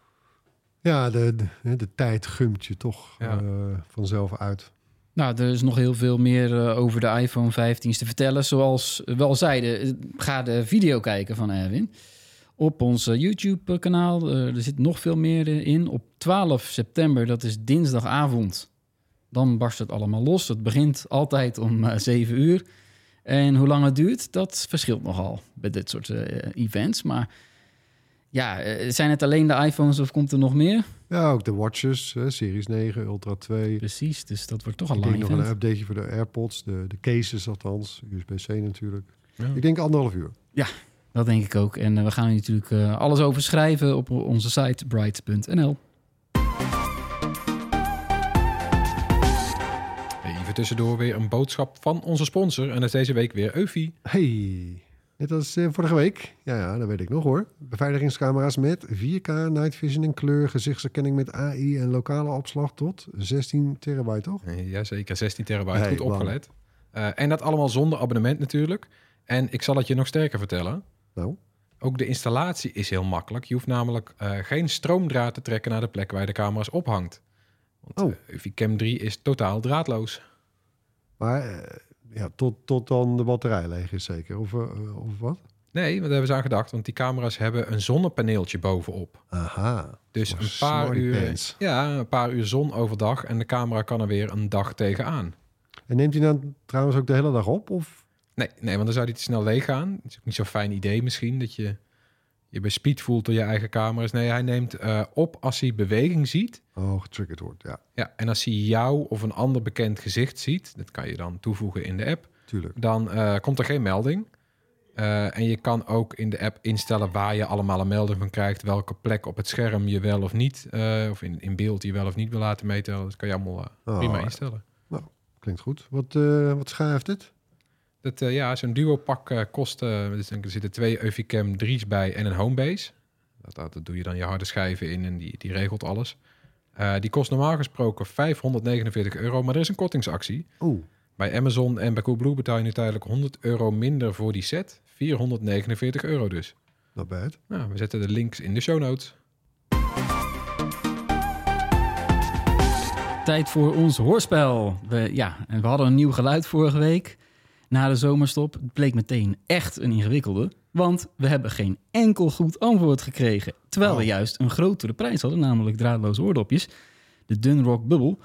S2: Ja, de, de, de tijd gumt je toch
S3: Ja.
S2: vanzelf uit.
S1: Nou, er is nog heel veel meer eh, over de iPhone 15 te vertellen. Zoals we al zeiden, eh, ga de video kijken van Erwin. Op ons eh, YouTube-kanaal. Eh, er zit nog veel meer in. Op 12 september, dat is dinsdagavond. Dan barst het allemaal los. Het begint altijd om eh 7 uur. En hoe lang het duurt, dat verschilt nogal bij dit soort events. Maar ja, eh, zijn het alleen de iPhones of komt er nog meer?
S2: Ja, ook de watches, hè, Series 9, Ultra 2.
S1: Precies, dus dat wordt toch een
S2: Ik
S1: lang
S2: denk nog een updateje voor de AirPods, de, de cases althans, USB-C natuurlijk.
S3: Ja.
S2: Ik denk anderhalf uur.
S1: Dat denk ik ook. En eh, we gaan er natuurlijk eh, alles over schrijven op onze site bright.nl.
S3: Even tussendoor weer een boodschap van onze sponsor. En dat is deze week weer Eufy.
S2: Hey, net als eh, vorige week. Ja, ja, dat weet ik nog hoor. Beveiligingscamera's met 4K, night vision en kleur, gezichtsherkenning met AI en lokale opslag tot 16 terabyte, toch?
S3: Eh, Jazeker, 16 terabyte,
S2: Hey,
S3: goed opgelet. Eh, en dat allemaal zonder abonnement natuurlijk. En ik zal het je nog sterker vertellen.
S2: Nou,
S3: Ook de installatie is heel makkelijk. Je hoeft namelijk geen stroomdraad te trekken naar de plek waar je de camera's ophangt. Want
S2: Oh.
S3: Eufy Cam 3 is totaal draadloos.
S2: maar ja, tot, tot dan de batterij leeg is zeker, of, eh, of wat?
S3: Nee, daar hebben ze aan gedacht. Want die camera's hebben een zonnepaneeltje bovenop.
S2: Aha.
S3: Dus een paar, uur,
S2: pants.
S3: ja, een paar uur zon overdag en de camera kan er weer een dag tegenaan.
S2: En neemt hij dan trouwens ook de hele dag op? Of?
S3: Nee, nee, want dan zou die te snel leeg gaan. Het is ook niet zo'n fijn idee misschien, dat je je bij speed voelt door je eigen camera's. Nee, hij neemt eh, op als hij beweging ziet.
S2: Oh, getriggerd wordt, ja,
S3: Ja, en als hij jou of een ander bekend gezicht ziet, dat kan je dan toevoegen in de app,
S2: tuurlijk.
S3: dan eh, komt er geen melding. Eh, en je kan ook in de app instellen waar je allemaal een melding van krijgt, welke plek op het scherm je wel of niet, of in, in beeld je wel of niet wil laten meetellen. Dat kan je allemaal
S2: Oh,
S3: prima instellen.
S2: Klinkt goed. Wat, wat schuift het?
S3: Dat, eh, ja, zo'n duo-pak eh, kost... eh, dus er zitten twee Eufycam 3's bij en een Homebase. Dat, dat, dat doe je dan je harde schijven in en die, die regelt alles. Eh, die kost normaal gesproken 549 euro, maar er is een kortingsactie.
S2: Oeh,
S3: Bij Amazon en bij Coolblue betaal je nu tijdelijk 100 euro minder voor die set. 449 euro dus.
S2: not bad.
S3: Nou, we zetten de links in de show notes.
S1: Tijd voor ons hoorspel. We, ja, en we hadden een nieuw geluid vorige week. Na de zomerstop. Bleek meteen echt een ingewikkelde. Want we hebben geen enkel goed antwoord gekregen. Terwijl we
S2: Oh.
S1: juist een grotere prijs hadden, namelijk draadloze oordopjes. De Dunrock Bubble.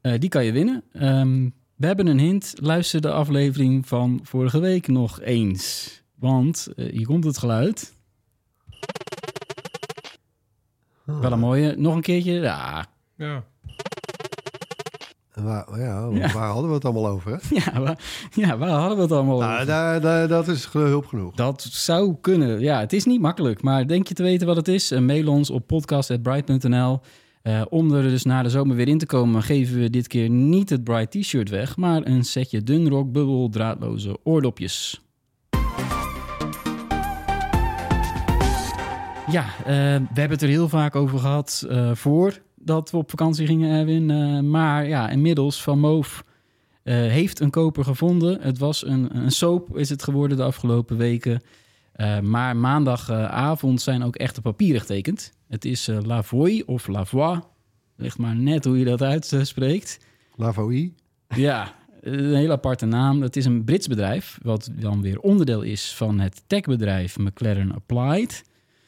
S1: Eh, die kan je winnen. Ehm, we hebben een hint. Luister de aflevering van vorige week nog eens. Want eh, hier komt het geluid.
S2: Ah.
S1: Wel een mooie. Nog een keertje. Ja,
S3: Ja,
S2: Waar, ja,
S1: Ja.
S2: waar hadden we het allemaal over? Hè?
S1: ja, waar, ja, waar hadden we het allemaal over?
S2: Nou, daar, daar, dat is hulp genoeg.
S1: Dat zou kunnen. Ja, het is niet makkelijk. Maar denk je te weten wat het is? Eh, mail ons op podcast.bright.nl. Eh, om er dus na de zomer weer in te komen... geven we dit keer niet het Bright T-shirt weg... maar een setje Dunrock Bubble draadloze oordopjes. Ja, eh, we hebben het er heel vaak over gehad... eh voordat we op vakantie gingen, Erwin. Eh, maar ja, inmiddels Van Moof... eh, heeft een koper gevonden. Het was een, een soap, is het geworden de afgelopen weken. Eh, maar maandagavond zijn ook echte papieren getekend. Het is Lavoie of Lavoie. Ligt maar net hoe je dat uitspreekt.
S2: Lavoi.
S1: Ja, een hele aparte naam. Het is een Brits bedrijf, wat dan weer onderdeel is van het techbedrijf McLaren Applied.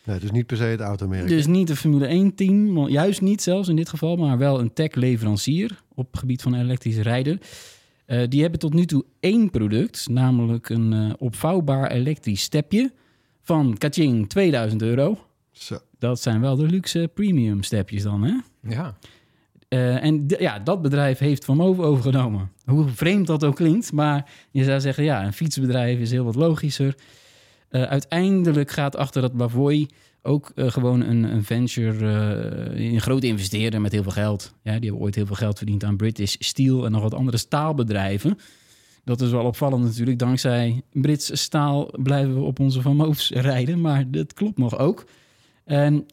S2: Nee, dus niet per se het automerk.
S1: Dus niet een Formule 1-team, juist niet zelfs in dit geval, maar wel een tech-leverancier op gebied van elektrisch rijden. Uh, die hebben tot nu toe één product, namelijk een uh, opvouwbaar elektrisch stepje van Kaching 2000 euro.
S2: Zo.
S1: Dat zijn wel de luxe premium stepjes dan, hè?
S3: Ja.
S1: Uh, en ja, dat bedrijf heeft Van Moof overgenomen. Hoe vreemd dat ook klinkt, maar je zou zeggen, ja, een fietsbedrijf is heel wat logischer. Uh, uiteindelijk gaat achter dat Bavoy ook uh, gewoon een, een venture, een grote investeerder met heel veel geld. Ja, die hebben ooit heel veel geld verdiend aan British Steel en nog wat andere staalbedrijven. Dat is wel opvallend natuurlijk. Dankzij Brits staal blijven we op onze Van rijden, maar dat klopt nog ook. En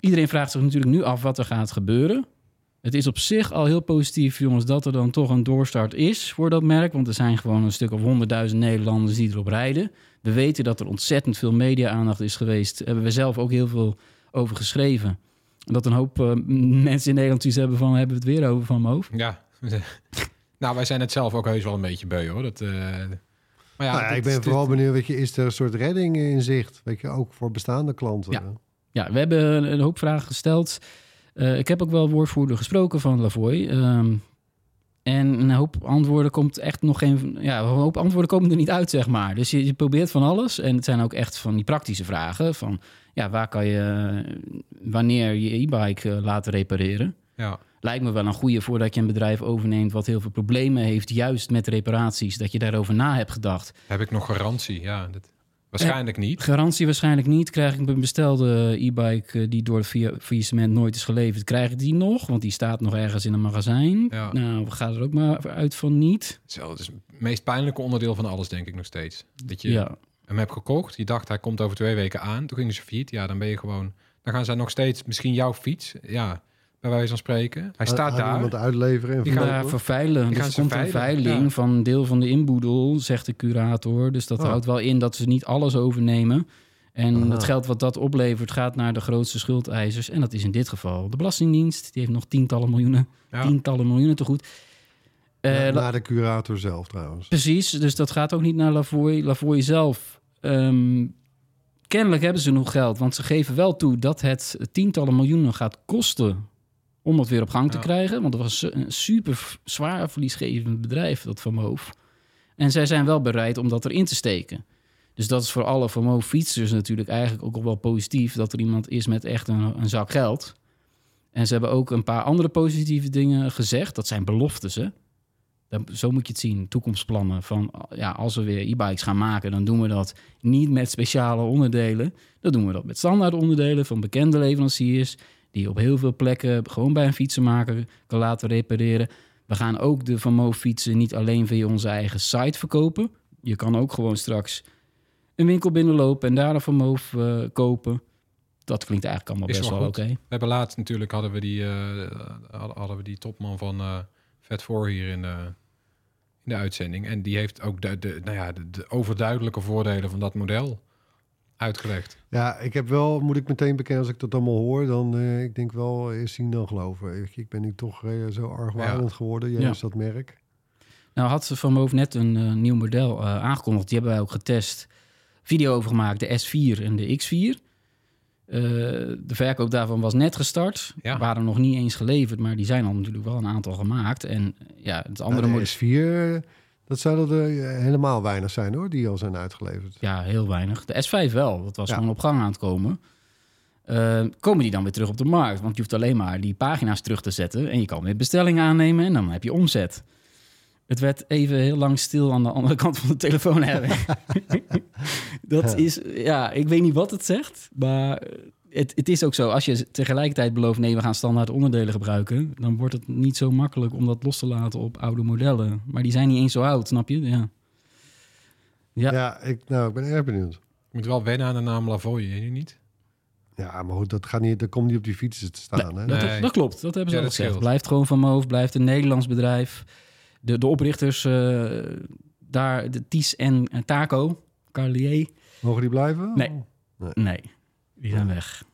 S1: iedereen vraagt zich natuurlijk nu af wat er gaat gebeuren. Het is op zich al heel positief, jongens, dat er dan toch een doorstart is voor dat merk. Want er zijn gewoon een stuk of honderdduizend Nederlanders die erop rijden. We weten dat er ontzettend veel media-aandacht is geweest. Daar hebben we zelf ook heel veel over geschreven. Dat een hoop uh, mensen in Nederland iets hebben van, hebben we het weer over van mijn hoofd.
S3: Ja, nou, wij zijn het zelf ook heus wel een beetje beu, hoor. Dat, uh...
S2: maar ja, nou ja ik ben vooral benieuwd, weet je, is er een soort redding in zicht? Weet je, ook voor bestaande klanten?
S1: Ja, ja we hebben een hoop vragen gesteld. Uh, ik heb ook wel woordvoerder gesproken van Lavoy. Um, en een hoop antwoorden komt echt nog geen. Ja, een hoop antwoorden komen er niet uit, zeg maar. Dus je, je, probeert van alles. En het zijn ook echt van die praktische vragen. Van ja, waar kan je wanneer je e-bike uh, laten repareren?
S3: Ja.
S1: Lijkt me wel een goede voordat je een bedrijf overneemt wat heel veel problemen heeft, juist met reparaties, dat je daarover na hebt gedacht.
S3: Heb ik nog garantie? Ja, dat... Waarschijnlijk niet.
S1: Garantie waarschijnlijk niet. Krijg ik een bestelde e-bike eh, die door het faillissement nooit is geleverd, krijg ik die nog? Want die staat nog ergens in een magazijn.
S3: Ja.
S1: Nou, we gaan er ook maar uit van niet.
S3: Zo, het is het meest pijnlijke onderdeel van alles, denk ik nog steeds. Dat je
S1: ja.
S3: hem hebt gekocht, je dacht hij komt over twee weken aan. Toen ging ze failliet. Ja, dan ben je gewoon... Dan gaan zij nog steeds misschien jouw fiets... Ja, bij wijze van spreken. Hij staat daar.
S2: iemand uitleveren en
S1: die gaan daar vervuilen. Dus er komt een veiling ja. van een deel van de inboedel, zegt de curator. Dus dat
S2: Oh.
S1: houdt wel in dat ze niet alles overnemen. En
S2: Aha.
S1: het geld wat dat oplevert gaat naar de grootste schuldeisers. En dat is in dit geval de Belastingdienst. Die heeft nog tientallen miljoenen,
S3: Ja.
S1: tientallen miljoenen te goed. Eh,
S2: Na,
S1: la-
S2: naar de curator zelf trouwens.
S1: Precies, dus dat gaat ook niet naar Lavoie. Lavoie zelf. ehm, kennelijk hebben ze genoeg geld, want ze geven wel toe dat het tientallen miljoenen gaat kosten om het weer op gang te krijgen. Want het was een super zwaar verliesgevend bedrijf, dat Van Moof. En zij zijn wel bereid om dat erin te steken. Dus dat is voor alle Van Moof fietsers natuurlijk eigenlijk ook wel positief... dat er iemand is met echt een, een zak geld. En ze hebben ook een paar andere positieve dingen gezegd. Dat zijn beloftes, hè? Dan, zo moet je het zien, toekomstplannen. Van ja, als we weer e-bikes gaan maken, dan doen we dat niet met speciale onderdelen. Dan doen we dat met standaard onderdelen van bekende leveranciers. Die je op heel veel plekken gewoon bij een fietsenmaker kan laten repareren. We gaan ook de Van Moof fietsen niet alleen via onze eigen site verkopen. Je kan ook gewoon straks een winkel binnenlopen en daar een Van Moof eh, kopen. Dat klinkt eigenlijk allemaal
S3: Is
S1: best
S3: wel
S1: oké.
S3: We hebben laatst natuurlijk hadden we die, eh, hadden, we die topman van eh Vet voor hier in de, in de uitzending. En die heeft ook de, de, nou ja, de, de overduidelijke voordelen van dat model uitgelegd.
S2: Ja, ik heb wel, moet ik meteen bekennen, als ik dat allemaal hoor, dan eh, ik denk wel eerst zien dan geloven. Ik ben nu toch eh, zo argwanend geworden,
S1: Ja.
S2: juist dat merk.
S1: Nou had Van Moof net een eh, nieuw model eh, aangekondigd. Die hebben wij ook getest. Video over gemaakt, de S4 en de X4. Eh, de verkoop daarvan was net gestart.
S3: Ja.
S1: Waren nog niet eens geleverd, maar die zijn al natuurlijk wel een aantal gemaakt. En ja, het andere
S2: Nou,
S1: model...
S2: de S4, dat zou er eh, helemaal weinig zijn hoor, die al zijn uitgeleverd.
S1: Ja, heel weinig. De S5 wel. Dat was
S2: Ja.
S1: gewoon op gang aan het komen. Eh, komen die dan weer terug op de markt? Want je hoeft alleen maar die pagina's terug te zetten... en je kan weer bestellingen aannemen en dan heb je omzet. Het werd even heel lang stil aan de andere kant van de telefoon. Erwin. dat is, ja, ik weet niet wat het zegt, maar het, het is ook zo. Als je tegelijkertijd belooft, nee, we gaan standaard onderdelen gebruiken... dan wordt het niet zo makkelijk om dat los te laten op oude modellen. Maar die zijn niet eens zo oud, snap je? Ja.
S2: Ja,
S1: Ja.
S2: ik, nou, ik ben erg benieuwd.
S3: Je moet wel wennen aan de naam Lavoie, nu niet?
S2: Ja, maar goed, dat, gaat niet, dat komt niet op die fietsen te staan. hè?
S1: Dat,
S3: Nee.
S1: dat klopt, dat hebben ze
S3: Ja,
S1: al gezegd. Blijft gewoon van mijn hoofd, blijft een Nederlands bedrijf. De, de oprichters eh, daar, de Ties en, en Taco, Carlier,
S2: Mogen die blijven?
S1: Nee.
S2: Nee.
S1: nee, die zijn weg.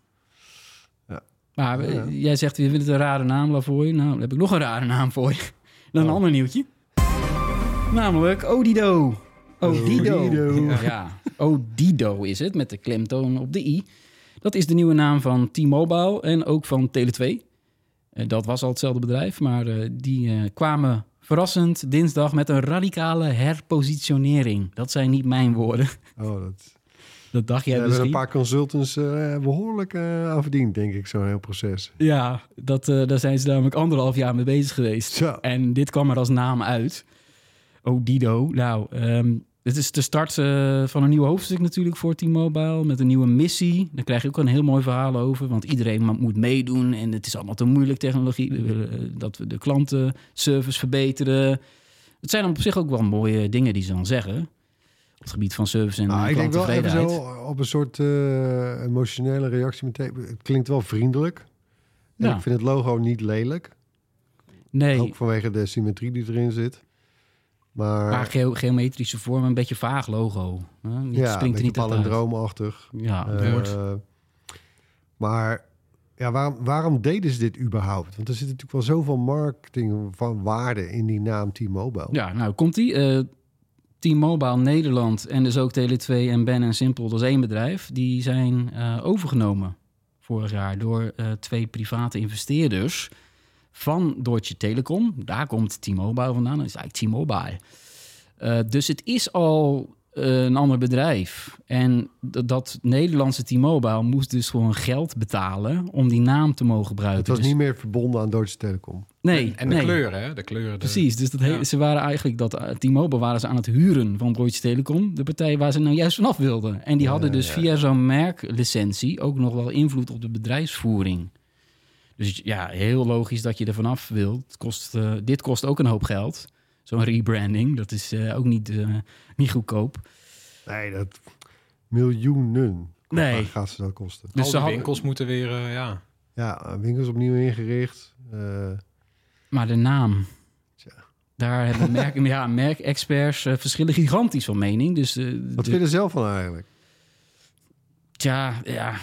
S2: Ja.
S1: Maar eh,
S2: Ja.
S1: jij zegt, je vindt het een rare naam, Lavoie. Nou, dan heb ik nog een rare naam voor je. Dan een
S2: Oh.
S1: ander nieuwtje. Namelijk Odido. Odido.
S2: Odido.
S1: Ja, Odido is het, met de klemtoon op de i. Dat is de nieuwe naam van T-Mobile en ook van Tele2. Eh, Dat was al hetzelfde bedrijf, maar eh, die kwamen verrassend dinsdag met een radicale herpositionering. Dat zijn niet mijn woorden.
S2: Oh, dat...
S1: Dat dacht jij
S2: hebben
S1: misschien.
S2: een paar consultants eh, behoorlijk eh, aan verdiend, denk ik, zo'n heel proces.
S1: Ja, dat, eh, daar zijn ze namelijk anderhalf jaar mee bezig geweest.
S2: Zo.
S1: En dit kwam er als naam uit. Odido. Nou, ehm dit is de start van een nieuw hoofdstuk natuurlijk voor T-Mobile. Met een nieuwe missie. Daar krijg je ook een heel mooi verhaal over. Want iedereen moet meedoen. En het is allemaal te moeilijk technologie. We willen, dat we de klantenservice verbeteren. Het zijn op zich ook wel mooie dingen die ze dan zeggen. Het gebied van service en
S2: Nou, ik denk wel even
S1: klanttevredenheid.
S2: zo op een soort eh, emotionele reactie meteen. Het klinkt wel vriendelijk. En
S1: Ja.
S2: ik vind het logo niet lelijk.
S1: Nee,
S2: Ook vanwege de symmetrie die erin zit. Maar
S1: maar geo- geometrische vorm, een beetje vaag logo. Hè?
S2: Ja,
S1: springt er niet
S2: palindroomachtig.
S1: Ja,
S2: Eh, maar ja, waarom, waarom deden ze dit überhaupt? Want er zit natuurlijk wel zoveel marketing van waarde in die naam T-Mobile.
S1: Ja, nou komt die. eh T-Mobile Nederland en dus ook Tele2 en Ben en Simpel, dat is één bedrijf, die zijn eh, overgenomen vorig jaar door eh, twee private investeerders van Deutsche Telekom. Daar komt T-Mobile vandaan, dat is eigenlijk T-Mobile. Eh, dus het is al een ander bedrijf. En d- dat Nederlandse T-Mobile moest dus gewoon geld betalen om die naam te mogen gebruiken.
S2: Het was
S1: Dus-
S2: niet meer verbonden aan Deutsche Telekom.
S1: Nee,
S3: En de
S1: nee.
S3: kleuren, hè? De kleuren. de-
S1: Precies, dus dat he-
S3: Ja.
S1: ze waren eigenlijk dat eh, T-Mobile waren ze aan het huren van Deutsche Telekom, de partij waar ze nou juist vanaf wilden. En die
S2: Ja,
S1: hadden dus
S2: ja,
S1: via zo'n merklicentie ook nog wel invloed op de bedrijfsvoering. Dus ja, heel logisch dat je er vanaf wilt. Het kost, eh, dit kost ook een hoop geld. Zo'n rebranding, dat is eh, ook niet, eh, niet goedkoop.
S2: Nee, dat miljoenen
S1: Nee.
S2: gaat ze dat kosten.
S1: Dus
S3: Al
S1: ze
S3: die
S1: hadden-
S3: winkels moeten weer, eh, ja.
S2: Ja, winkels opnieuw ingericht. Eh,
S1: Maar de naam.
S2: Tja.
S1: Daar hebben merk, ja, merkexperts verschillen gigantisch van mening. Dus,
S2: wat
S1: de-
S2: vind je er zelf van eigenlijk?
S1: Tja, ja.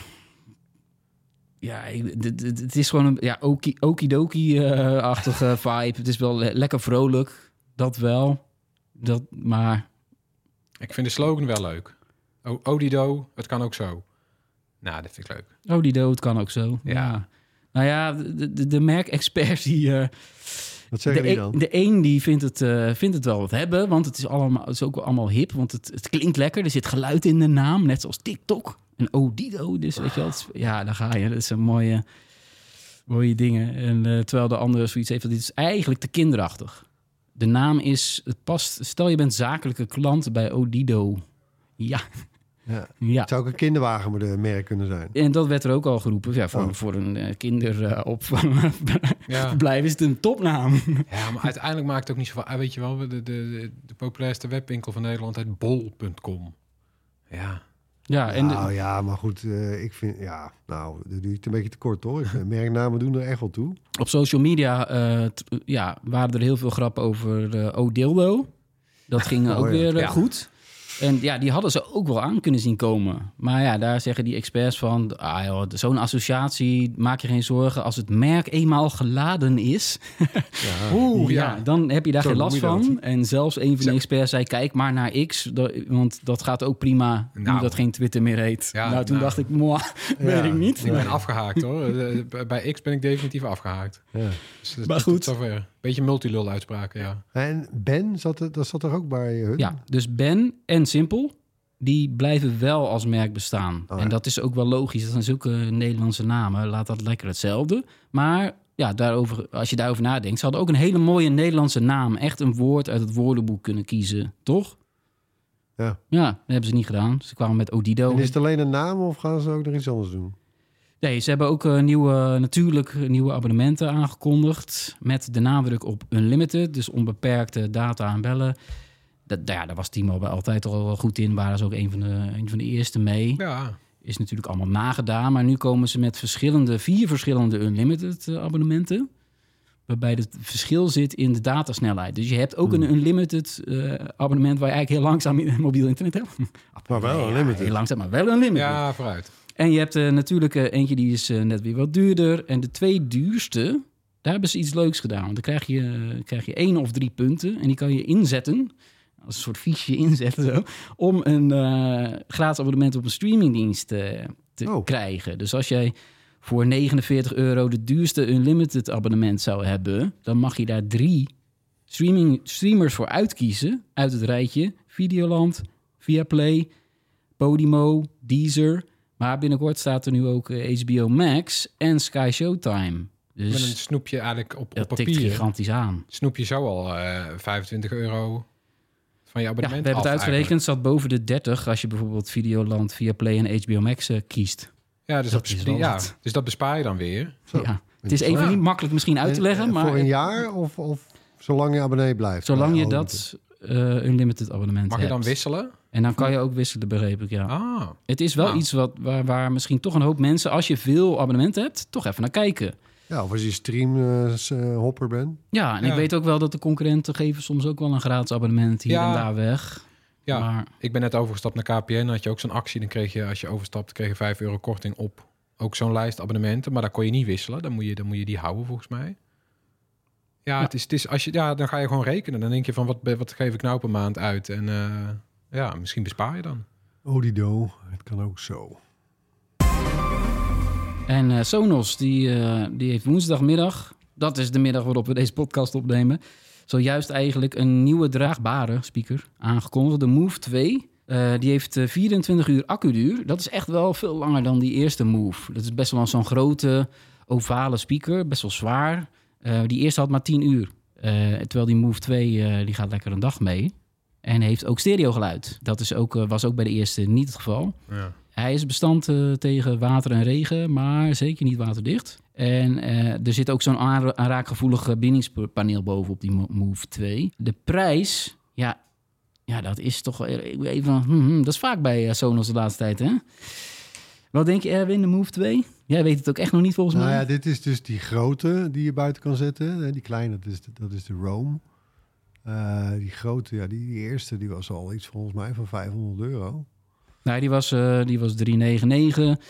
S1: Ja, het is gewoon een ja, oki- okidoki-achtige vibe. Het is wel le- lekker vrolijk, dat wel. Dat, maar
S3: Ik vind de slogan wel leuk. O- Odido, het kan ook zo. Nou, dat vind ik leuk.
S1: oh, die dood kan ook zo.
S3: Ja.
S1: Ja. Nou ja, de, de, de merkexperts die... eh,
S2: Wat zeggen
S1: de,
S2: die
S1: een,
S2: dan?
S1: de een die vindt het, eh, vindt het wel wat hebben, want het is, allemaal, het is ook allemaal hip. Want het, het klinkt lekker, er zit geluid in de naam, net zoals TikTok. En Odido, dus weet je wel. het ja, daar ga je. Dat zijn mooie, mooie dingen. En eh, terwijl de andere zoiets heeft, dat dit is eigenlijk te kinderachtig. De naam is, het past, stel je bent zakelijke klant bij Odido. Ja,
S2: Ja.
S1: ja.
S2: Het zou ook een kinderwagen met een merk kunnen zijn.
S1: En dat werd er ook al geroepen. Ja, voor,
S2: Oh.
S1: voor een uh, kinderopvang
S3: Ja.
S1: verblijf is het een topnaam.
S3: ja, maar uiteindelijk maakt het ook niet zoveel uit. Weet je wel, de, de, de, de populairste webwinkel van Nederland heet bol.com. Ja.
S1: Ja, en de-
S2: nou ja, maar goed, eh, ik vind, ja, nou, dat doe een beetje te kort hoor. Merknamen doen er echt wel toe.
S1: Op social media eh, t- ja, waren er heel veel grappen over eh Odildo. Dat ging
S2: Oh
S1: ook
S2: ja.
S1: weer
S3: Ja.
S1: goed. En ja, die hadden ze ook wel aan kunnen zien komen. Maar ja, daar zeggen die experts van... Ah joh, zo'n associatie, maak je geen zorgen. Als het merk eenmaal geladen is...
S2: Ja.
S1: Oeh, ja.
S3: ja.
S1: dan heb je daar
S2: Zo
S1: geen last
S2: dat.
S1: van. En zelfs een van de experts zei... kijk maar naar X, want dat gaat ook prima... nu
S3: Nou.
S1: dat geen Twitter meer heet.
S3: Ja,
S1: nou, toen
S3: nou.
S1: dacht ik, moi, weet ik niet.
S3: Ik ben afgehaakt hoor. Eh, bij- Bij X ben ik definitief afgehaakt.
S2: Ja.
S3: Dus
S1: Maar goed.
S3: Beetje multilul uitspraken, ja.
S2: En Ben, zat er, dat zat er ook bij hun?
S1: Ja, dus Ben en Simpel, die blijven wel als merk bestaan.
S2: Oh, ja.
S1: En dat is ook wel logisch. Dat zijn zulke Nederlandse namen. Laat dat lekker hetzelfde. Maar ja, daarover, als je daarover nadenkt... ze hadden ook een hele mooie Nederlandse naam. Echt een woord uit het woordenboek kunnen kiezen, toch?
S2: Ja.
S1: Ja, dat hebben ze niet gedaan. Ze kwamen met Odido.
S2: En is het alleen een naam of gaan ze ook nog iets anders doen?
S1: Nee, ze hebben ook eh, nieuwe, natuurlijk nieuwe abonnementen aangekondigd. Met de nadruk op unlimited, dus onbeperkte data en bellen. Dat, ja, daar was T-Mobile altijd al wel goed in. Waren ze ook een van de, een van de eerste mee.
S3: Ja,
S1: Is natuurlijk allemaal nagedaan. Maar nu komen ze met verschillende, vier verschillende unlimited eh, abonnementen. Waarbij het verschil zit in de datasnelheid. Dus je hebt ook een unlimited eh, abonnement waar je eigenlijk heel langzaam in- mobiel internet hebt.
S2: Maar wel
S1: Ja,
S2: unlimited.
S1: Heel langzaam, maar wel unlimited.
S3: ja vooruit.
S1: En je hebt eh, natuurlijk eh, eentje die is eh, net weer wat duurder. En de twee duurste, Daar hebben ze iets leuks gedaan. Want dan krijg je, krijg je één of drie punten en die kan je inzetten, als een soort fiche inzetten, zo, om een gratis abonnement op een streamingdienst te
S2: Oh.
S1: krijgen. Dus als jij voor 49 euro de duurste unlimited abonnement zou hebben, dan mag je daar drie streaming, streamers voor uitkiezen uit het rijtje Videoland, Viaplay, Podimo, Deezer. Maar binnenkort staat er nu ook eh, HBO Max en Sky Showtime.
S3: Met een
S1: Dus
S3: snoepje eigenlijk op, op
S1: dat tikt
S3: papier.
S1: gigantisch aan.
S3: Snoep je zo al eh 25 euro van je
S1: Ja, we
S3: abonnement
S1: hebben het
S3: af
S1: uitgerekend, zat boven de 30 als je bijvoorbeeld Videoland, Viaplay en HBO Max eh, kiest.
S3: Ja, dus
S1: Dat
S3: dat, ja, dus dat bespaar je dan weer.
S2: Zo.
S1: Ja. Het is even
S2: Ja.
S1: niet makkelijk misschien uit te
S2: En,
S1: leggen,
S2: eh,
S1: maar
S2: Voor een jaar of, of zolang je abonnee blijft?
S1: zolang je
S2: Ja,
S1: dat eh, unlimited abonnement
S3: Mag je
S1: hebt.
S3: dan wisselen?
S1: En dan kan je ook wisselen, begreep ik, ja.
S3: Ah,
S1: Het is wel
S3: Ah.
S1: iets wat, waar, waar misschien toch een hoop mensen, als je veel abonnementen hebt, toch even naar kijken.
S2: Ja, of als je streamhopper bent.
S1: Ja, en
S3: Ja.
S1: ik weet ook wel dat de concurrenten geven soms ook wel een gratis abonnement hier
S3: Ja.
S1: en daar weg.
S3: ja.
S1: Maar
S3: Ik ben net overgestapt naar KPN. Dan had je ook zo'n actie. Dan kreeg je, als je overstapt, kreeg je 5 euro korting op ook zo'n lijst abonnementen. Maar daar kon je niet wisselen. Dan moet je, dan moet je die houden, volgens mij. Ja,
S1: Ja.
S3: Het is, het is, als je, ja, dan ga je gewoon rekenen. Dan denk je van, wat, wat geef ik nou per maand uit? En eh, ja, misschien bespaar je dan.
S2: Odido, het kan ook zo.
S1: En eh, Sonos, die, eh, die heeft woensdagmiddag, dat is de middag waarop we deze podcast opnemen, zojuist eigenlijk een nieuwe draagbare speaker aangekondigd. De Move 2. Eh, die heeft eh, 24 uur accuduur. Dat is echt wel veel langer dan die eerste Move. Dat is best wel zo'n grote ovale speaker, best wel zwaar. Eh, die eerste had maar 10 uur. Eh, terwijl die Move 2, eh, die gaat lekker een dag mee. En heeft ook stereogeluid. Dat is ook, eh, was ook bij de eerste niet het geval.
S3: Ja.
S1: Hij is bestand eh, tegen water en regen, maar zeker niet waterdicht. En eh, er zit ook zo'n aanra- aanraakgevoelig bindingspaneel bovenop die Mo- Move 2. De prijs, ja, ja dat is toch even... hmm, dat is vaak bij Sonos de laatste tijd, hè? Wat denk je, Erwin, de Move 2? Jij weet het ook echt nog niet, volgens
S2: Nou
S1: mij.
S2: ja, dit is dus die grote die je buiten kan zetten. Die kleine, dat is de, dat is de Rome. Eh, die grote, ja, die, die eerste, die was al iets volgens mij van 500 euro.
S1: Nou, die was, eh die was 399.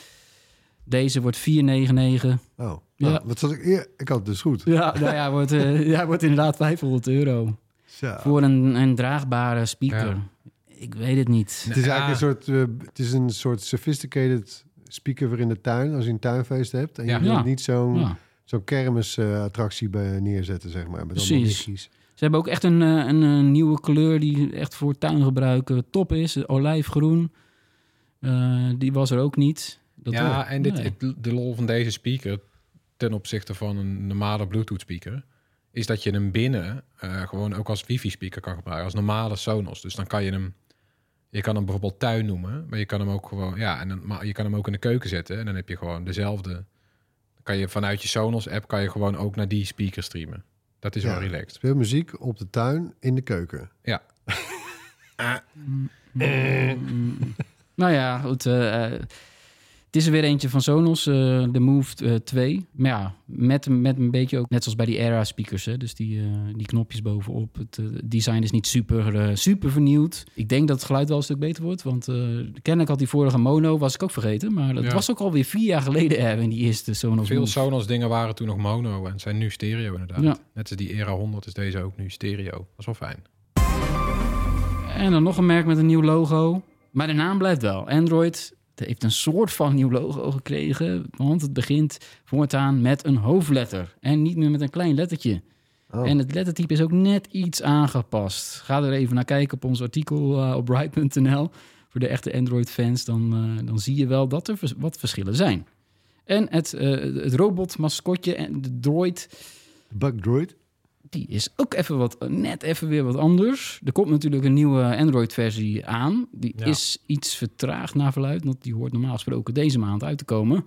S1: Deze wordt 499.
S2: Oh,
S1: Ja.
S2: nou, wat zat ik, eer- ik had het dus goed.
S1: Ja, nou ja, wordt, eh, ja, wordt inderdaad 500 euro.
S2: Zo.
S1: Voor een, een draagbare speaker.
S3: Ja.
S1: Ik weet het niet.
S2: Het is
S3: Ja.
S2: eigenlijk een soort, eh, het is een soort sophisticated speaker voor in de tuin, als je een tuinfeest hebt. En je wilt
S1: Ja.
S2: niet zo'n
S1: Ja.
S2: zo'n kermisattractie bij neerzetten, zeg maar. Met allemaal
S1: Precies. Ze hebben ook echt een, eh, een, eh, nieuwe kleur die echt voor tuingebruik top is. Olijfgroen. Eh, die was er ook niet. Dat
S3: ja, en dit,
S1: nee.
S3: het- de lol van deze speaker ten opzichte van een normale Bluetooth speaker is dat je hem binnen gewoon ook als wifi speaker kan gebruiken, als normale Sonos. Dus dan kan je hem, je kan hem bijvoorbeeld tuin noemen, maar je kan hem ook gewoon, ja, en dan, maar je kan hem ook in de keuken zetten en dan heb je gewoon dezelfde. Dan kan je vanuit je Sonos app kan je gewoon ook naar die speaker streamen. Dat is
S2: Ja.
S3: wel relaxed.
S2: Speel muziek op de tuin in de keuken.
S3: Ja.
S1: Nou ja, goed. eh, het is er weer eentje van Sonos, eh, de Move eh, 2. Maar ja, met, met een beetje ook, net zoals bij die Era speakers. Hè, dus die, eh, die knopjes bovenop. Het eh, design is niet super, eh, super vernieuwd. Ik denk dat het geluid wel een stuk beter wordt. Want eh kennelijk had die vorige mono, was ik ook vergeten. Maar dat
S3: Ja.
S1: was ook alweer vier jaar geleden, Erwin, die eerste Sonos
S3: Veel
S1: Move.
S3: Sonos dingen waren toen nog mono en zijn nu stereo inderdaad.
S1: Ja.
S3: Net als die Era 100 is deze ook nu stereo. Dat is wel fijn.
S1: En dan nog een merk met een nieuw logo. Maar de naam blijft wel. Android heeft een soort van nieuw logo gekregen. Want het begint voortaan met een hoofdletter. En niet meer met een klein lettertje.
S2: Oh.
S1: En het lettertype is ook net iets aangepast. Ga er even naar kijken op ons artikel eh, op bright.nl. Voor de echte Android-fans. Dan, eh, dan zie je wel dat er vers- wat verschillen zijn. En het, eh het robot-mascotje en de droid
S2: Bug Droid.
S1: Die is ook even wat, net even weer wat anders. Er komt natuurlijk een nieuwe Android-versie aan. Die
S3: Ja.
S1: is iets vertraagd naar verluid, want die hoort normaal gesproken deze maand uit te komen.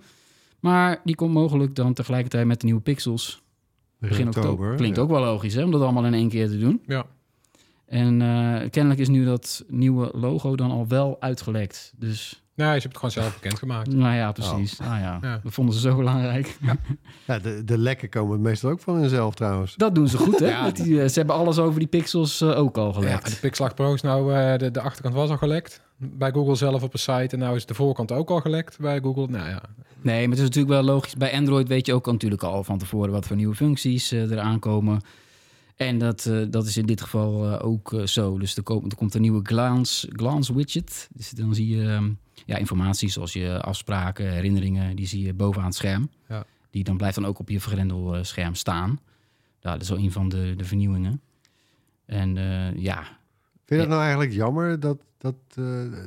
S1: Maar die komt mogelijk dan tegelijkertijd met de nieuwe Pixels. Begin oktober. Klinkt
S2: ja.
S1: ook wel logisch, hè, om dat allemaal in één keer te doen.
S3: Ja.
S1: En eh, kennelijk is nu dat nieuwe logo dan al wel uitgelekt. Dus,
S3: Nou, ze hebben het gewoon zelf bekendgemaakt.
S1: nou ja, precies. Nou ja,
S3: Ja.
S1: dat vonden ze zo belangrijk.
S2: Ja, de, de lekken komen meestal ook van hunzelf trouwens.
S1: Dat doen ze goed, hè?
S3: Ja.
S1: Die, eh, ze hebben alles over die Pixels eh, ook al
S3: Ja,
S1: gelekt.
S3: en de Pixlach Pro is nou, eh, de, de achterkant was al gelekt. bij Google zelf op een site. En nou is de voorkant ook al gelekt bij Google. Nou ja,
S1: Nee, maar het is natuurlijk wel logisch. Bij Android weet je ook natuurlijk al van tevoren wat voor nieuwe functies er aankomen. En dat, eh, dat is in dit geval eh, ook eh, zo. Dus er, komt er komt een nieuwe glance, glance widget. Dus dan zie je ehm, ja, informatie zoals je afspraken, herinneringen, die zie je bovenaan het scherm.
S3: Ja.
S1: Die dan blijft dan ook op je vergrendelscherm staan. Ja, dat is wel een van de, de vernieuwingen. En ja,
S2: Vind je dat nou eigenlijk jammer dat, dat,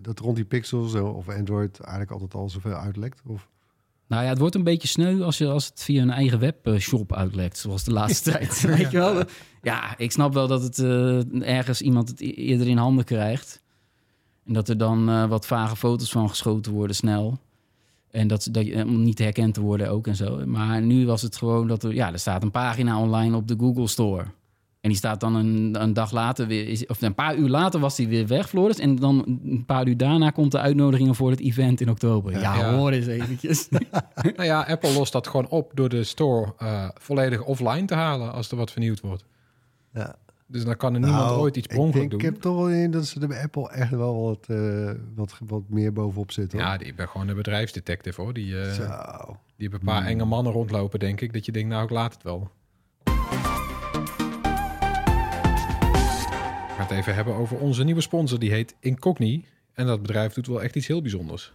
S2: dat rond die pixels of Android eigenlijk altijd al zoveel uitlekt? Of...
S1: Nou ja, het wordt een beetje sneu als, je, als het via een eigen webshop uitlekt, zoals de laatste tijd. Weet je wel? Ja, ik snap wel dat het eh, ergens iemand het eerder in handen krijgt. En dat er dan eh, wat vage foto's van geschoten worden snel. En dat, dat je, om niet herkend te worden ook en zo. Maar nu was het gewoon dat er, ja, er staat een pagina online op de Google Store. En die staat dan een, een dag later weer, is- of een paar uur later was die weer weg, Floris. En dan een paar uur daarna komt de uitnodiging voor het event in oktober. Ja,
S3: Ja.
S1: hoor eens eventjes.
S3: nou ja, Apple lost dat gewoon op door de store eh, volledig offline te halen als er wat vernieuwd wordt.
S2: Ja.
S3: Dus dan kan er niemand
S2: Nou,
S3: ooit iets per doen.
S2: ik heb toch wel in dat ze er bij Apple echt wel wat, eh, wat, wat meer bovenop zitten. hoor.
S3: Ja, die- ik ben gewoon een bedrijfsdetective hoor. Die, eh,
S2: Zo.
S3: die hebben een paar enge mannen rondlopen, denk ik. Dat je denkt, nou, ik laat het wel. Even hebben over onze nieuwe sponsor. Die heet Incogni. En dat bedrijf doet wel echt iets heel bijzonders.